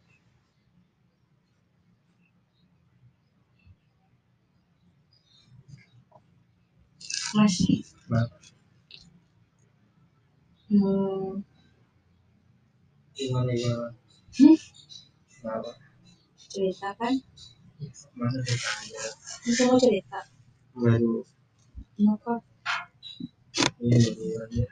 sallim ala Sayyidina wa maulana Muhammadin mas Bapak, hmm, gimana gimana? Hmm? Cerita kan mana ditanya? bisa mau cerita Baru kenapa aja.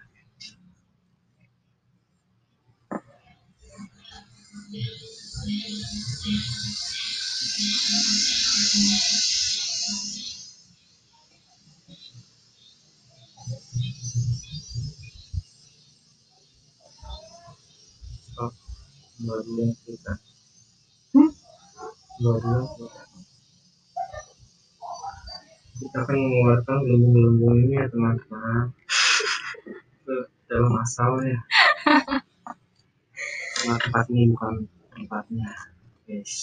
Oh, yang kita. Hmm? Kita. Kita kan mengeluarkan gelembung-gelembung ini ya teman-teman ke dalam asalnya. Nah, tempat ini bukan tempatnya. Guys,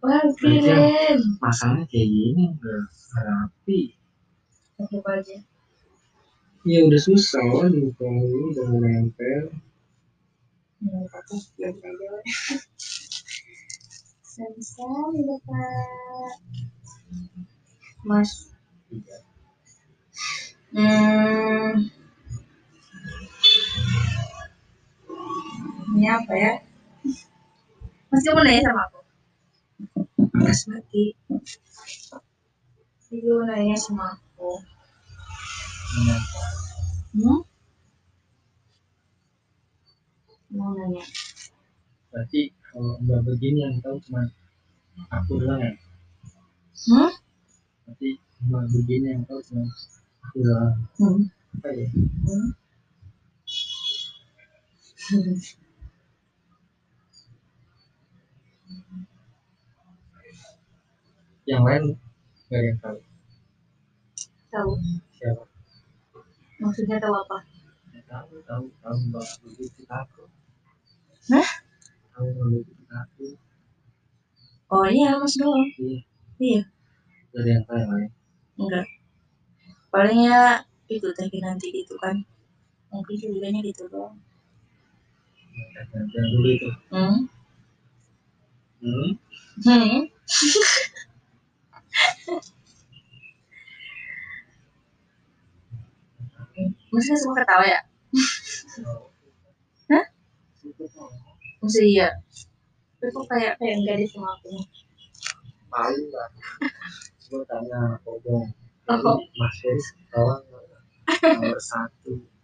wah keren masalahnya kayak gini udah rapi. aku aja Ya udah susah loh dibuka ini udah nempel. Aja bapak mas hmm ini apa ya mas kamu nanya sama aku mas mati Ibu nanya sama aku Menyapa. hmm? Mau nanya Berarti kalau udah begini yang tahu cuma aku doang ya. hmm? Berarti cuma begini yang tahu cuma aku doang. Hmm. Apa ya? Hmm. Yang lain gak ada yang tahu. tahu Siapa? maksudnya tahu apa Ya, tahu, tahu, tahu mbak begitu aku. Hah? Oh iya mas doang Iya. iya ada yang lain. enggak paling ya itu teh nanti gitu kan mungkin ceritanya gitu doang Yang yang dulu itu. hmm? Hmm? Hmm? [LAUGHS] Maksudnya semua ketawa ya? Maksudnya iya? Tapi kok kayak kayak enggak deh sama aku Tahu lah. Cuma tanya Obong. Mas Feris kawan nomor satu.